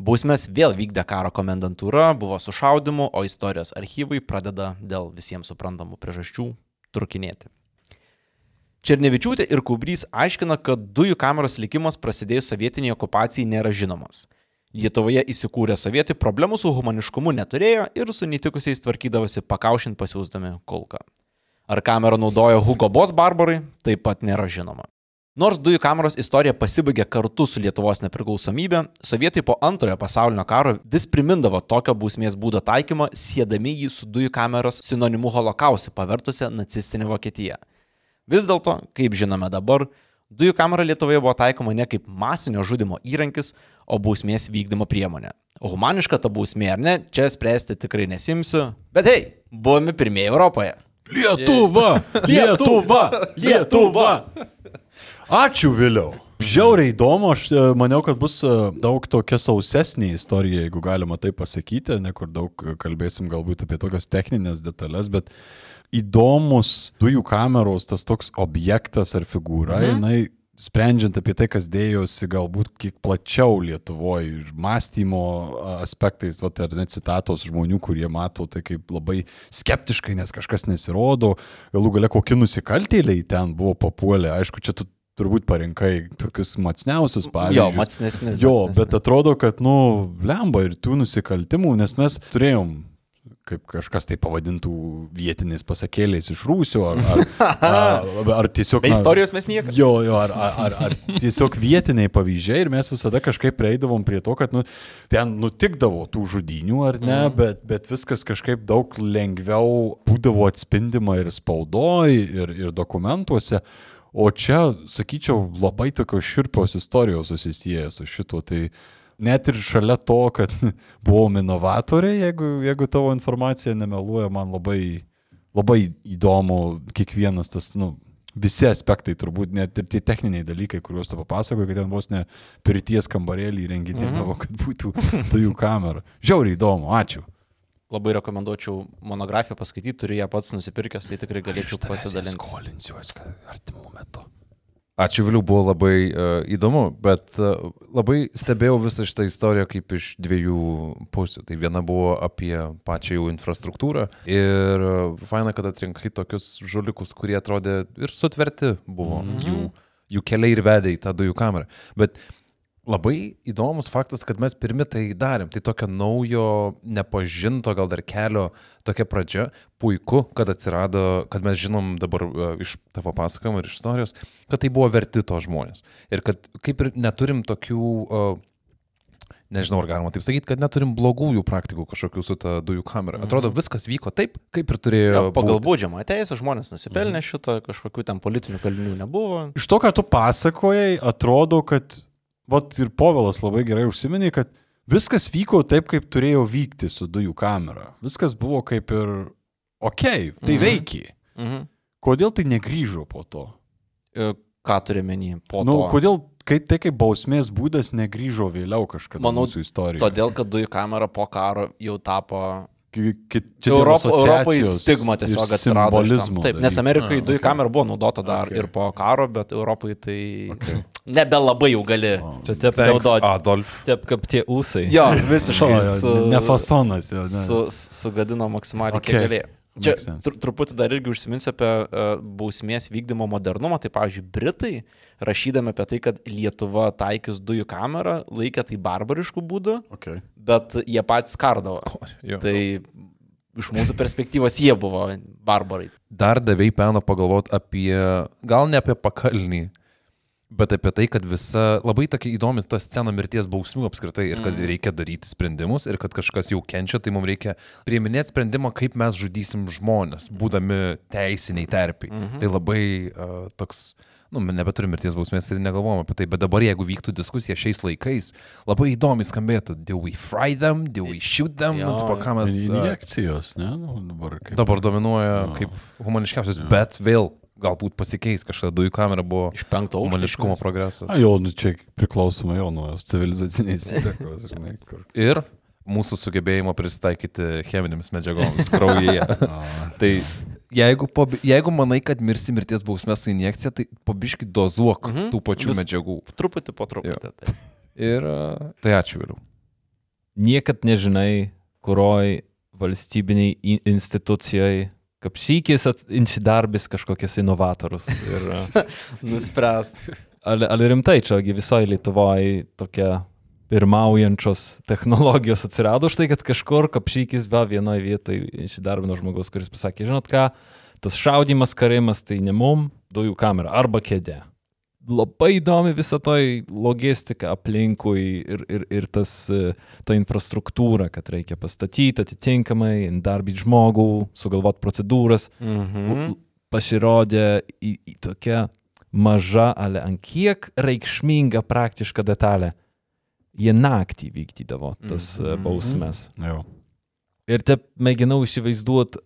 Bausmės vėl vykdė karo komendantūra, buvo sušaudimų, o istorijos archyvai pradeda dėl visiems suprantamų priežasčių trukinėti. Černevičiūtė ir Kubrys aiškina, kad dujų kameros likimas prasidėjus sovietiniai okupacijai nėra žinomas. Lietuvoje įsikūrę sovietai problemų su humaniškumu neturėjo ir su netikusiais tvarkydavosi pakaušint pasiūsdami kulką. Ar kamerą naudojo Hugo Boss barbarai, taip pat nėra žinoma. Nors dujų kameros istorija pasibaigė kartu su Lietuvos nepriklausomybė, sovietai po antrojo pasaulinio karo vis primindavo tokio bausmės būdo taikymą, siedami jį su dujų kameros sinonimu holokaustui pavertusią nacistinę Vokietiją. Vis dėlto, kaip žinome dabar, dujų kamera Lietuvoje buvo taikoma ne kaip masinio žudimo įrankis, o bausmės vykdymo priemonė. Humaniška ta bausmė ar ne, čia spręsti tikrai nesimsiu, bet hei, buvome pirmieji Europoje. Lietuva! Lietuva! Lietuva! Ačiū vėliau. Žiauriai įdomu, aš e, maniau, kad bus e, daug tokia sausesnė istorija, jeigu galima tai pasakyti, ne kur daug kalbėsim galbūt apie tokias techninės detalės, bet įdomus dujų kameros, tas toks objektas ar figūra, mhm. jinai sprendžiant apie tai, kas dėjosi galbūt kiek plačiau Lietuvoje ir mąstymo aspektais, va, ar net citatos žmonių, kurie mato tai kaip labai skeptiškai, nes kažkas nesirodo, galų gale kokie nusikaltėliai ten buvo papuolę, aišku, čia tu turbūt parinkai tokius matsniausius pavyzdžius. Jo, matsnesni. Jo, bet atrodo, kad, nu, lemba ir tų nusikaltimų, nes mes turėjom kaip kažkas tai pavadintų vietiniais pasakėliais iš Rūsio, ar, ar, ar, ar tiesiog... Be istorijos mes nieko. Jo, jo, ar, ar, ar, ar tiesiog vietiniai pavyzdžiai ir mes visada kažkaip prieidavom prie to, kad nu, ten nutikdavo tų žudinių ar ne, mm. bet, bet viskas kažkaip daug lengviau būdavo atspindima ir spaudoj, ir, ir dokumentuose. O čia, sakyčiau, labai tokios širpios istorijos susisieja su šituo. Tai net ir šalia to, kad buvom inovatoriai, jeigu, jeigu tavo informacija nemeluoja, man labai, labai įdomu kiekvienas tas, nu, visi aspektai, turbūt net ir tie techniniai dalykai, kuriuos tu papasakoji, kad ten vos ne pirties kambarėlį įrenginėdavo, kad būtų dujų kamera. Žiauriai įdomu, ačiū. Labai rekomenduočiau monografiją paskaityti, turiu ją pats nusipirkęs, tai tikrai galėčiau pasidalinti. Skolinsiuosi artimų metų. Ačiū Viliu, buvo labai uh, įdomu, bet uh, labai stebėjau visą šitą istoriją kaip iš dviejų pusių. Tai viena buvo apie pačią jų infrastruktūrą ir uh, faina, kad atrinkai tokius žulikus, kurie atrodė ir sutverti buvo. Mm -hmm. jų, jų keliai ir vedė į tą dujų kamerą. Bet uh, Labai įdomus faktas, kad mes pirmi tai darėm. Tai tokio naujo, nepažinto gal dar kelio tokia pradžia. Puiku, kad atsirado, kad mes žinom dabar uh, iš tavo pasakojimo ir iš istorijos, kad tai buvo verti to žmonės. Ir kad kaip ir neturim tokių, uh, nežinau ar galima taip sakyti, kad neturim blogųjų praktikų kažkokių su ta dujų kamera. Atrodo, mhm. viskas vyko taip, kaip ir turėjo. Ja, pagal būdžiamą teisę žmonės nusipelnė mhm. šito, kažkokių ten politinių kalinių nebuvo. Iš to, ką tu pasakojai, atrodo, kad vat ir Povilas labai gerai užsiminė, kad viskas vyko taip, kaip turėjo vykti su dujų kamera. Viskas buvo kaip ir ok, tai mhm. veikia. Mhm. Kodėl tai negryžo po to? E, ką turi menį po nu, to? Kodėl kai, tai kaip bausmės būdas negryžo vėliau kažkada Manau, mūsų istorijoje? Todėl, kad dujų kamera po karo jau tapo Čia Europo, Europai stigma tiesiog atsirado. Taip, nes Amerikai A, dujų okay. kamera buvo naudota dar Okay. ir po karo, bet Europai tai okay. nebelabai jau gali. Čia taip naudoti. Adolf. Taip kaip tie ūsai. Jo, visiškai. Su, ne fasonas. Jo, ne. su, su, sugadino maksimaliai, Okay. kiek galėjo. Čia tr truputį dar irgi užsiminsiu apie uh, bausmės vykdymo modernumą. Tai, pavyzdžiui, Britai, rašydami apie tai, kad Lietuva taikys dujų kamerą, laikė tai barbariškų būdų, Okay. bet jie patys kardavo. Jo. Tai iš mūsų perspektyvos jie buvo barbarai. dar davėjai peno pagalvoti apie, gal ne apie pakalnį, bet apie tai, kad visa labai tokia įdomi ta scena mirties bausmių apskritai ir kad Mm. reikia daryti sprendimus ir kad kažkas jau kenčia, tai mums reikia priiminėti sprendimą, kaip mes žudysim žmonės, būdami teisiniai terpiai. Mhm. Tai labai uh, toks, nu, nebeturim mirties bausmės ir negalvom apie tai, bet dabar jeigu vyktų diskusija šiais laikais, labai įdomi skambėtų, do we fry them, do we shoot them, Jo, nu, tipo, ką mes... Injekcijos, ne? Nu, dabar kaip. dabar dominuoja Jo. kaip humaniškiausias, Jo. bet vėl galbūt pasikeis, kažkada dujų kamera buvo Iš penkto aukšto. humaniškumo progresas. A, jau, nu čia priklausomai jau nuo civilizacinės įtakos, žinai, kur. Ir mūsų sugebėjimo prisitaikyti cheminėms medžiagoms kraujyje. Tai jeigu, po, jeigu manai, kad mirsi mirties bausmė su injekcija, tai pabiški dozuok Mhm. tų pačių Vis- medžiagų. Truputį po truputį. Tai. Ir a, tai ačiū vėliau. Niekad nežinai, kurioj valstybiniai institucijai kapšykis insidarbis kažkokias inovatorius. Ir, a, Nuspręs. ale, ale rimtai, čiagi visoje Lietuvoje tokia pirmaujančios technologijos atsirado už tai, kad kažkur kapšykis va vienoje vietoje įsidarbino žmogus, kuris pasakė, žinot ką, tas šaudimas, karimas tai ne mum, dujų kamera arba kėdė. Labai įdomi visa toj logistika aplinkui ir, ir, ir tas, e, ta infrastruktūra, kad reikia pastatyti atitinkamai, darbyti žmogų, sugalvoti procedūras Mhm. pasirodė į, į tokia maža, ale ant kiek reikšminga praktiška detalė. Jie naktį vykdydavo tas Mhm. mhm. bausmes. Jau. Ir te mėginau įsivaizduoti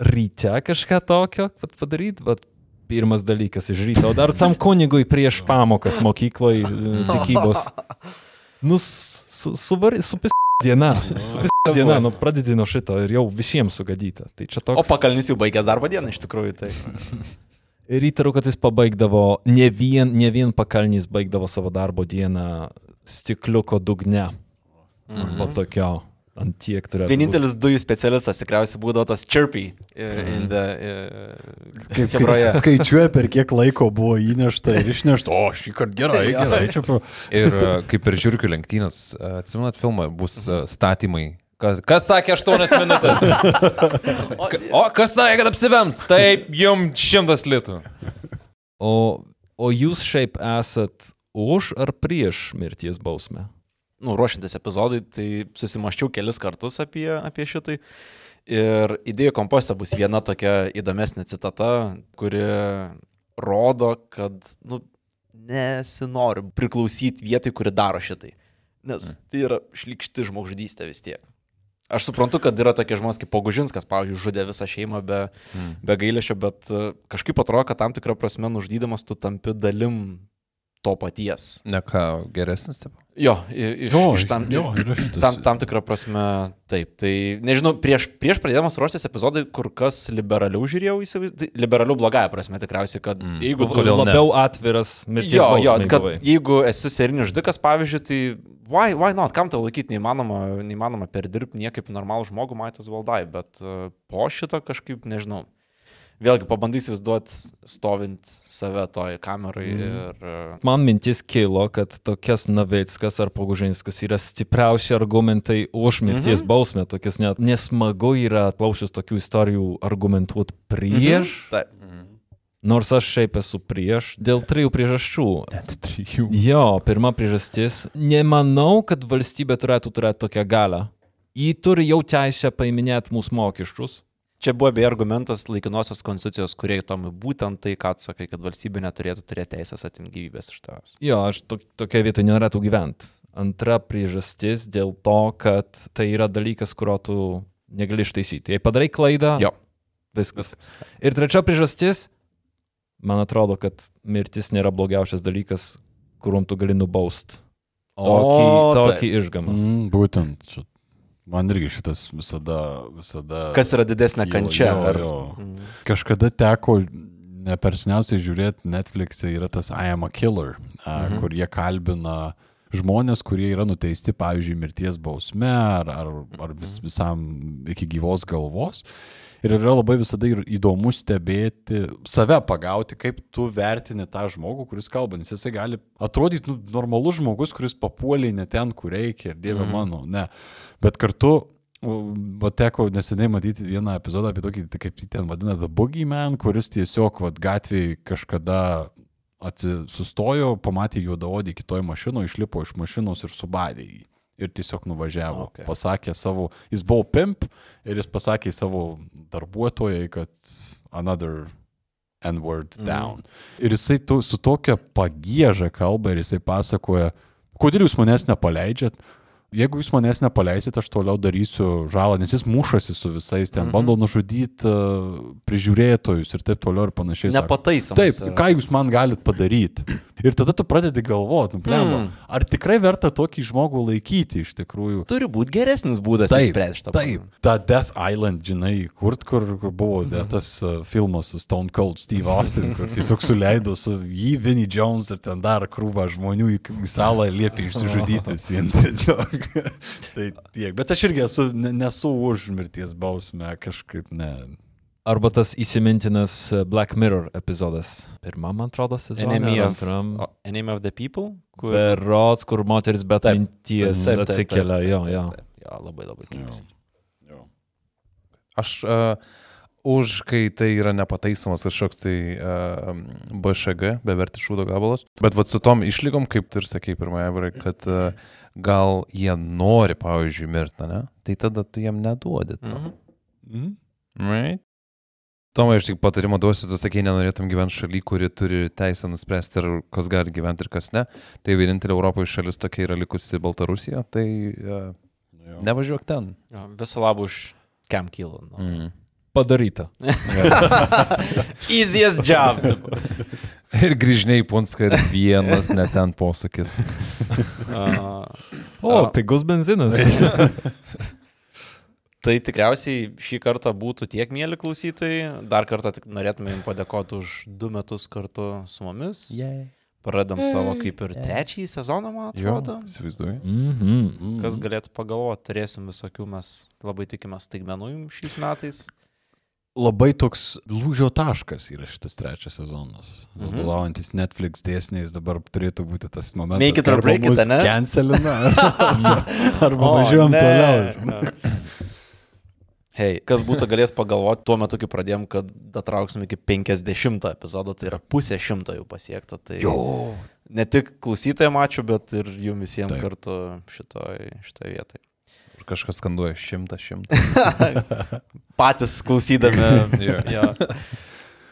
ryte kažką tokio padaryti, bet pirmas dalykas iš ryto, o dar tam kunigui prieš pamokas mokykloje tikybos. Nu, su, su, su pis diena. Su pis diena, nu pradedi nuo šito ir jau visiems sugadyta. Tai čia toks... O pakalnis jau baigęs darbo dieną, iš tikrųjų. Tai. Ir įtariu, kad jis pabaigdavo, ne vien, ne vien pakalnys baigdavo savo darbo dieną stikliuko dugne. Mhm. Po tokio ant tiek turėjo. Vienintelis dujų specialistas tikriausiai būdavo tas chirpy. In the, Kaip Hebroje. skaičiuoja, per kiek laiko buvo įnešta ir išnešta. O, šį kartą gerai, gerai. Čia pro... Ir a, kaip ir žiūriu lenktynės, atsimenat filmą, bus statymai. Kas, kas sakė 8 minutės? O kas sakė, kad apsivems? Taip, jums šimtas litų. O, o jūs šiaip esat už ar prieš mirties bausmę? Nu, ruošiantis epizodui, tai susimaščiau kelis kartus apie, apie šitai. Ir idėjų kompostė bus viena tokia įdomesnė citata, kuri rodo, kad nu, nesinori priklausyti vietai, kuri daro šitai. Nes tai yra šlikšti žmogžudystė vis tiek. Aš suprantu, kad yra tokie žmonės kaip Pogužinskas, pavyzdžiui, žudė visą šeimą be, mm. be gailėšio, bet e, kažkaip atrodo, kad tam tikrą prasme nužudydamas tu tampi dalim to paties. Ne ką geresnis, taip. Jo, iš, Jo, iš tam, jo, tam, tam tikrą prasme, taip. Tai nežinau, prieš, prieš pradėdamas ruoštis epizodai, kur kas liberaliau žiūrėjau, įsivaizduoju, liberaliau blogąją prasme tikriausiai, kad mm. jeigu... Kodėl ne? Labiau atviras mirties Jo, jo, kad buvai. jeigu esi serinis žudikas, pavyzdžiui, tai why, why not, kam tau laikyti neįmanoma, neįmanoma perdirbti niekaip normalų žmogų, Maitas Valdai, bet uh, po šito kažkaip, nežinau. Vėlgi pabandysiu įsivaizduoti stovint save toj kamerai mm. ir... Uh, Man mintis kilo, kad tokias Navickas ar Pogužinskas yra stipriausi argumentai už mirties mhm. bausmę. Tokias net nesmagu yra klausius tokių istorijų argumentuoti prieš. Mhm. taip. Nors aš šiaip esu prieš dėl trijų priežasčių. Net trijų. Jo, pirma priežastis. Nemanau, kad valstybė turėtų turėti tokią galę. Ji turi jau teisę paiminėti mūsų mokesčius. Čia buvo beje argumentas laikinosios konstitucijos, kurie Tomai būtent tai, ką tu sakai, kad valstybė neturėtų turėti teisės atimti gyvybės iš tavęs. Jo, aš to, tokia vietoje nenorėtų gyventi. Antra priežastis dėl to, kad tai yra dalykas, kurio tu negali ištaisyti. Jei padarai klaidą, Jo. viskas. Ir trečia priežastis, man atrodo, kad mirtis nėra blogiausias dalykas, kurum tu gali nubaust. Tokį, O, tokį išgamą. Mm, būtent. Čia. Man irgi šitas visada, visada. Kas yra didesnė Jo, kančia? jo, ar... jo. Mm. Kažkada teko ne per seniausiai žiūrėti Netflix'e yra tas I am a killer, Mhm. kur jie kalbina žmonės, kurie yra nuteisti, pavyzdžiui, mirties bausme ar, ar, ar vis, visam iki gyvos galvos. Ir yra labai visada ir įdomu stebėti, save pagauti, kaip tu vertini tą žmogų, kuris kalba, nes jisai gali atrodyti nu, normalus žmogus, kuris papuolė ne ten, kur reikia, ir dieve Mhm. mano, ne. Bet kartu Va teko neseniai matyti vieną epizodą apie tokį, tai kaip jį ten vadina, The Boogeyman, kuris tiesiog vat, gatvėje kažkada atsisustojo, pamatė juodaodį kitoj mašinoje, išlipo iš mašinos ir subadė jį. Ir tiesiog nuvažiavo. Okay. Pasakė savo, jis buvo pimp ir jis pasakė savo darbuotojai, kad another N-word Mhm. down. Ir jisai tu, su tokia pagėža kalba ir jisai pasakoja, kodėl jūs manęs nepaleidžiat. Jeigu jūs manęs nepaleisit, aš toliau darysiu žalą, nes jis mušasi su visais, ten Mhm. bando nužudyti uh, prižiūrėtojus ir taip toliau ir panašiai. sako. Nepataisomas. Taip, ką jūs man galit padaryti? Ir tada tu pradedi galvoti, nu, blemba, Mm. ar tikrai verta tokį žmogų laikyti iš tikrųjų? Turi būti geresnis būdas Taip, išspręsti šitą Taip, ta Death Island, žinai, kur, kur, kur buvo Mhm. tas uh, filmas su Stone Cold Steve Austin, kur tiesiog suleido su jį, Vinnie Jones ir ten dar krūvą žmonių į, salą liepė išsižudyti vis vien tiesiog. tai tiek, bet aš irgi esu, ne, nesu už mirties bausmę, kažkaip ne. Arba tas įsimintinas e, Black Mirror epizodas. Pirmam, man atrodo, sezone. Enemy of, o, enemy of the People? Kur... Berots, kur moteris be Taip, minties Taip, taip, atsikelia. Jo, jo. Jo, labai labai klyvus. Aš uh, už, kai tai yra nepataisomas kažkoks tai uh, BŠG, bevertis šūdo gabalas. Bet vad su tom išlygom, kaip tu ir sakei pirmąją, kad uh, gal jie nori, pavyzdžiui, mirti, ne? Tai tada tu jiem neduodi to. Mhm. Mhm. Right? Tomai, aš tik patarimą duosiu, tu sakei, nenorėtum gyventi šaly, kuri turi teisę nuspręsti, ar kas gali gyventi ir kas ne. Tai vienintelė Europoje šalis tokia yra likusi Baltarusija, tai uh, nevažiuok ten. Jo, Viso labo už Cam Kilo. Nu. Mm. Padaryta. Easiest job. Ir grįžniai Punska ir vienas net ten posūkis. O, pigus benzinas. Tai tikriausiai šį kartą būtų tiek, mėly klausytojai. Dar kartą tik norėtume jums padėkoti už du metus kartu su mumis. Yeah. Pradam savo kaip ir trečiąjį sezoną, man atrodo. įsivaizduoju. Mhm. Kas galėtų pagalvoti, turėsim visokių, mes labai tikimės staigmenų jums šiais metais. Labai toks lūžio taškas yra šitas trečias sezonas. Mhm. Vadovaujantis Netflix dėsniais dabar turėtų būti tas momentas. Make it or break it, ane? Cancelina, arba, arba važiuojam toliau. Hei, kas būtų galės pagalvoti tuo metu, kai pradėjom, kad atrauksim iki 50 epizodo, tai yra pusė šimto jau pasiekta. Tai jo. Ne tik klausytojams ačiū, bet ir jums visiems Taip. kartu šitoj, šitoj vietoj. Ir kažkas skanduoja šimtą šimtą. Patys klausydami. Jo. jo.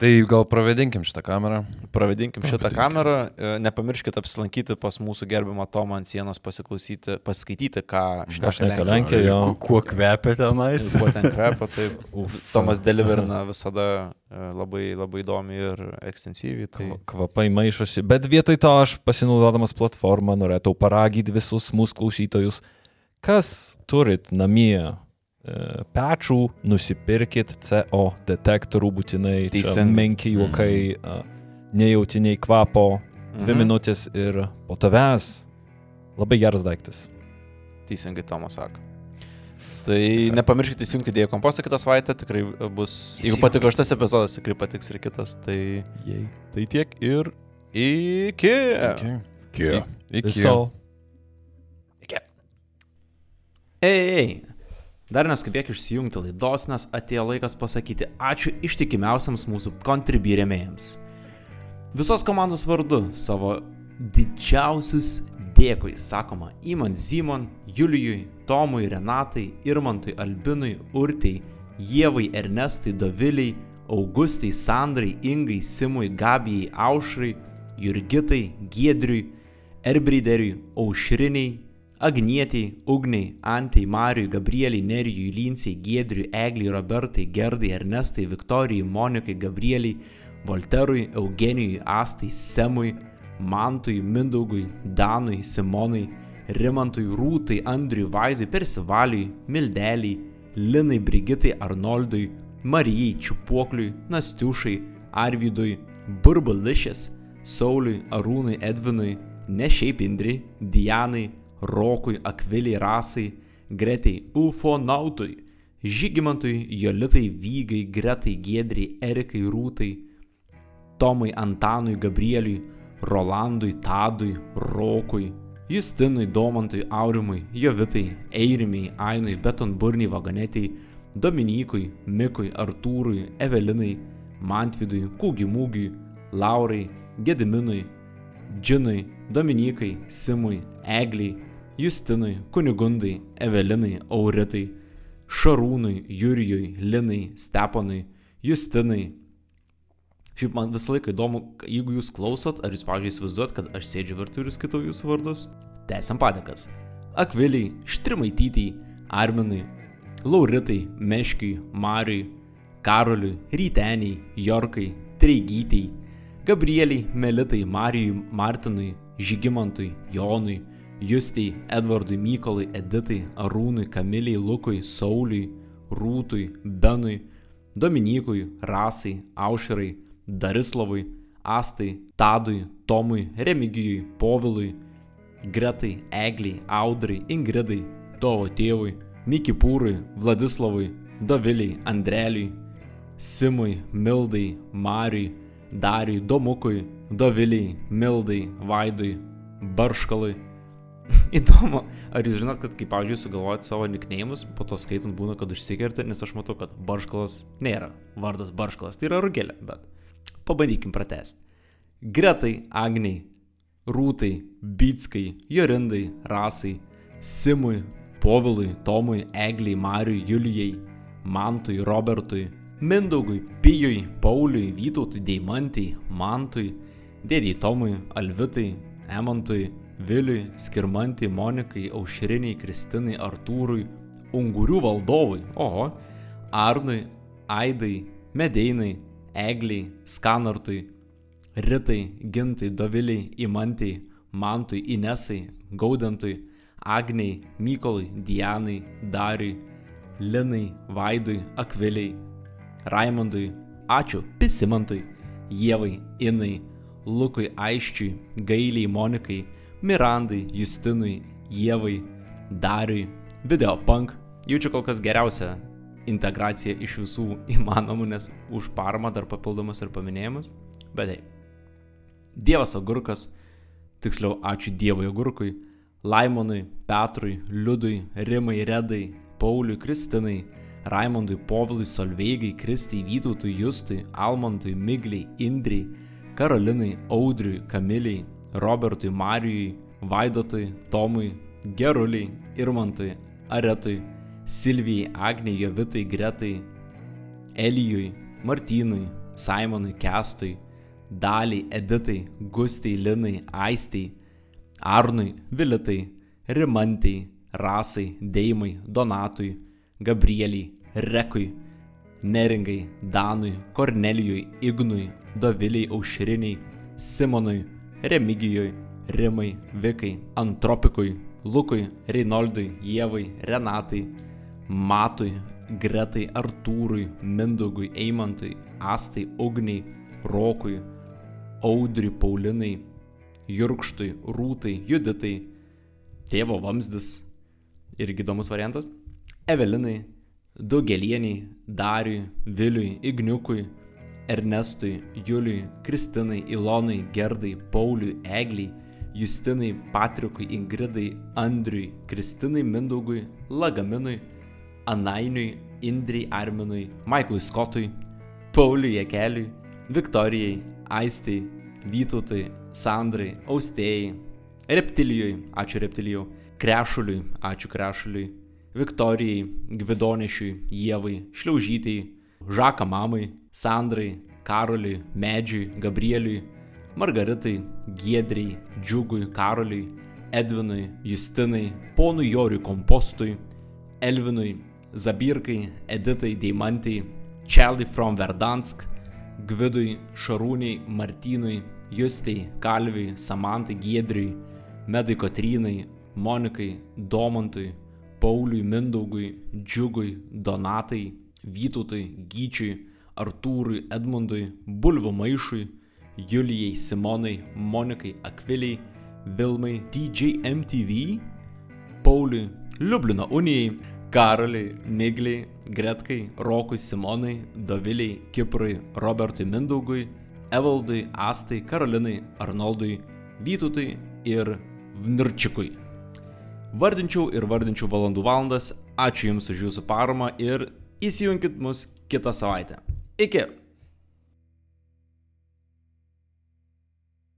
Tai gal pravedinkim šitą kamerą. Pravadinkim šitą kamerą. E, Nepamirškite apsilankyti pas mūsų gerbimą Tomą ant sienos, pasiklausyti, pasiskaityti, ką šneka šneka Lenkija, jo. Kuo- kvepia tenais? Kuo ten kvepia, taip. Uf. Tomas deliverina visada e, labai, labai įdomi ir ekstensyviai. Tai... Kva- Kvapai maišosi. Bet vietoj to aš pasinaudodamas platformą norėčiau paragyti visus mūsų klausytojus, kas turit namie e, pečų, nusipirkit CO detektorių būtinai. Teisingai. Menki juokai, a, nejautiniai kvapo, dvi Mhm. minutės ir po tavęs. Labai geras daiktas. Teisingai Tomas sako. Tai nepamirškite įsijungti idėjų kompostą kitą savaitę, tikrai bus, jeigu patiko šitas epizodas, tikrai patiks ir kitas, tai, Jei. tai tiek ir iki. Okay. Kiek? Iki. Viso. Ei, ei, dar neskubėk išsijungti laidos, nes atėjo laikas pasakyti ačiū ištikimiausiams mūsų kontribį rėmėjams. Visos komandos vardu savo didžiausius dėkui sakoma Iman Zimon, Julijui, Tomui, Renatai, Irmantui, Albinui, Urtei, Jėvai, Ernestai, Doviliai, Augustai, Sandrai, Ingai, Simui, Gabijai, Aušrai, Jurgitai, Giedriui, Erbrideriui, Aušriniai, Agnietiai, Ugniai, Antai, Mariui, Gabrieliai, Nerijui, Lynsei, Giedriui, Egliai, Robertai, Gerdai, Ernestai, Viktorijai, Monikai, Gabrieliai, Volterui, Eugenijui, Astai, Semui, Mantui, Mindaugui, Danui, Simonui, Rimantui, Rūtai, Andriui, Vaidui, Persivaliui, Mildeliai, Linai, Brigitai, Arnoldui, Marijai, Čiupuokliui, Nastiušai, Arvidui, Burbališės, Sauliui, Arūnui, Edvinui, ne šiaip Indriai, Dianai, Rokui, Akviliai, Rasai, Gretai, Ufonautui, Žygimantui, Jolitai, Vygai, Gretai, Giedriai, Erikai, Rūtai, Tomui, Antanui, Gabrieliui, Rolandui, Tadui, Rokui, Justinui, Domantui, Aurimui, Jovitai, Eirimiai, Ainui, Betonburniai, Vaganetiai, Dominykui, Mikui, Artūrui, Evelinai, Mantvidui, Kūgimūgiui, Laurai, Gediminui, Džinui, Dominikai, Simui, Egliai, Justinui, Kunigundai, Evelinai, Auritai, Šarūnui, Jurijui, Linai, Stepanui, Justinai. Šiaip man visą laiką įdomu, jeigu jūs klausot, ar jūs, pavyzdžiui, įsivaizduot, kad aš sėdžiu virtuvėje ir skaitau jūsų vardus. Tęsiam padėkas. Akviliai, Štrimaitytei, Arminui, Lauritai, Meškiui, Mariui, Karoliui, Ryteniai, Jorkai, Treigytei, Gabrieliai, Melitai, Marijui, Martinui, Žygimantui, Jonui, Justei, Edvardui, Mykolui, Editai, Arūnui, Kamiliai, Lukui, Sauliui, Rūtui, Benui, Dominykui, Rasai, Aušrai, Darislavui, Astai, Tadui, Tomui, Remigijui, Povilui, Gretai, Egliai, Audrai, Ingridai, Tovo tėvui, Mikipūrui, Vladislavui, Doviliai, Andreliui, Simui, Mildai, Mariui, Dariui, Domukui, Doviliai, Mildai, Vaidui, Barškalui. Įdomu, ar jūs žinot, kad kai, pavyzdžiui, sugalvojat savo nikneimus, po to skaitant būna, kad užsikerta, nes aš matau, kad Barškalas nėra vardas Barškalas, tai yra Rugelė, bet pabandykim pratesti. Gretai, Agniai, Rūtai, Bitskai, Jorindai, Rasai, Simui, Povilui, Tomui, Egliai, Mariui, Julijai, Mantui, Robertui, Mindaugui, Pijui, Pauliui, Vytautui, Deimantai, Mantui, Dėdį Tomui, Alvitai, Emantui, Viliui, Skirmantai, Monikai, Aušriniai, Kristinai, Artūrui, Ungurių valdovui, oho, Arnui, Aidai, Medeinai, Egliai, Skanartui, Ritai, Gintai, Doviliai, Imantai, Mantui, Inesai, Gaudentui, Agniai, Mykolui, Dianai, Dariui, Linai, Vaidui, Akviliai, Raimondui, ačiū Pisimantui, Jėvai, Inai, Lukui Aiščiui, Gailiai, Monikai, Mirandai, Justinui, Jėvai, Dariui, Videopunk. Jaučiu kol kas geriausią integraciją iš visų įmanomų, nes už paramą dar papildomas ir paminėjimas. Bet hei. Dievas Agurkas, tiksliau ačiū Dievui Agurkui, Laimonui, Petrui, Liudui, Rimai, Redai, Pauliui, Kristinai, Raimondui, Povilui, Solveigai, Kristai, Vytautui, Justui, Almantui, Migliai, Indriai, Karolinai, Audriui, Kamiliai, Robertui, Marijui, Vaidotui, Tomui, Geruliai, Irmantui, Aretui, Silvijai, Agnei, Jovitai, Gretai, Elijui, Martynui, Simonui, Kestui, Daliai, Editai, Gustai, Linai, Aistai, Arnui, Vilitai, Rimantai, Rasai, Deimai, Donatui, Gabrieliai, Rekui, Neringai, Danui, Kornelijui, Ignui, Doviliai, Aušriniai, Simonui, Remigijui, Rimai, Vikai, Antropikui, Lukui, Reinoldui, Jėvai, Renatai, Matui, Gretai, Artūrui, Mindaugui, Eimantui, Astai, Ugniai, Rokui, Audriui, Paulinai, Jurkštui, Rūtai, Juditai, Tėvo Vamsdis, irgi įdomus variantas, Evelinai, Daugelieniai, Dariui, Viliui, Igniukui, Ernestui, Juliui, Kristinai, Ilonai, Gerdai, Pauliui, Egliai, Justinai, Patrikui, Ingridai, Andriui, Kristinai, Mindaugui, Lagaminui, Anainiui, Indrijai, Arminui, Maiklui Skotui, Pauliui, Jekeliui, Viktorijai, Aistai, Vytautui, Sandrai, Austėjai, Reptilijui, ačiū Reptilijau, Krešuliui, ačiū Krešuliui, Viktorijai, Gvidonešiui, Jėvai, Šliaužytei, Žaka mamai, Sandrai, Karoliui, Medžiui, Gabrieliui, Margaritai, Giedriai, Džiugui, Karoliui, Edvinui, Justinai, ponui Joriui Kompostui, Elvinui, Zabirkai, Editai, Deimantai, Charlie from Verdansk, Gvidui, Šarūniai, Martynui, Justei, Kalviui, Samantai, Giedriui, Medai Kotrynai, Monikai, Domantui, Pauliui, Mindaugui, Džiugui, Donatai, Vytautui, Gyčiui, Artūrui, Edmundui, Bulvių Maišui, Julijai, Simonai, Monikai, Akviliai, Vilmai, DJ MTV, Pauliui, Liublino Unijai, Karoliai, Migliai, Gretkai, Rokui, Simonai, Doviliai, Kiprui, Robertui Mindaugui, Evaldui, Astai, Karolinai, Arnoldui, Vytutui ir Vnirčikui. Vardinčiau ir vardinčiau valandų valandas. Ačiū Jums už Jūsų paramą ir įsijunkit mus kitą savaitę. Iki.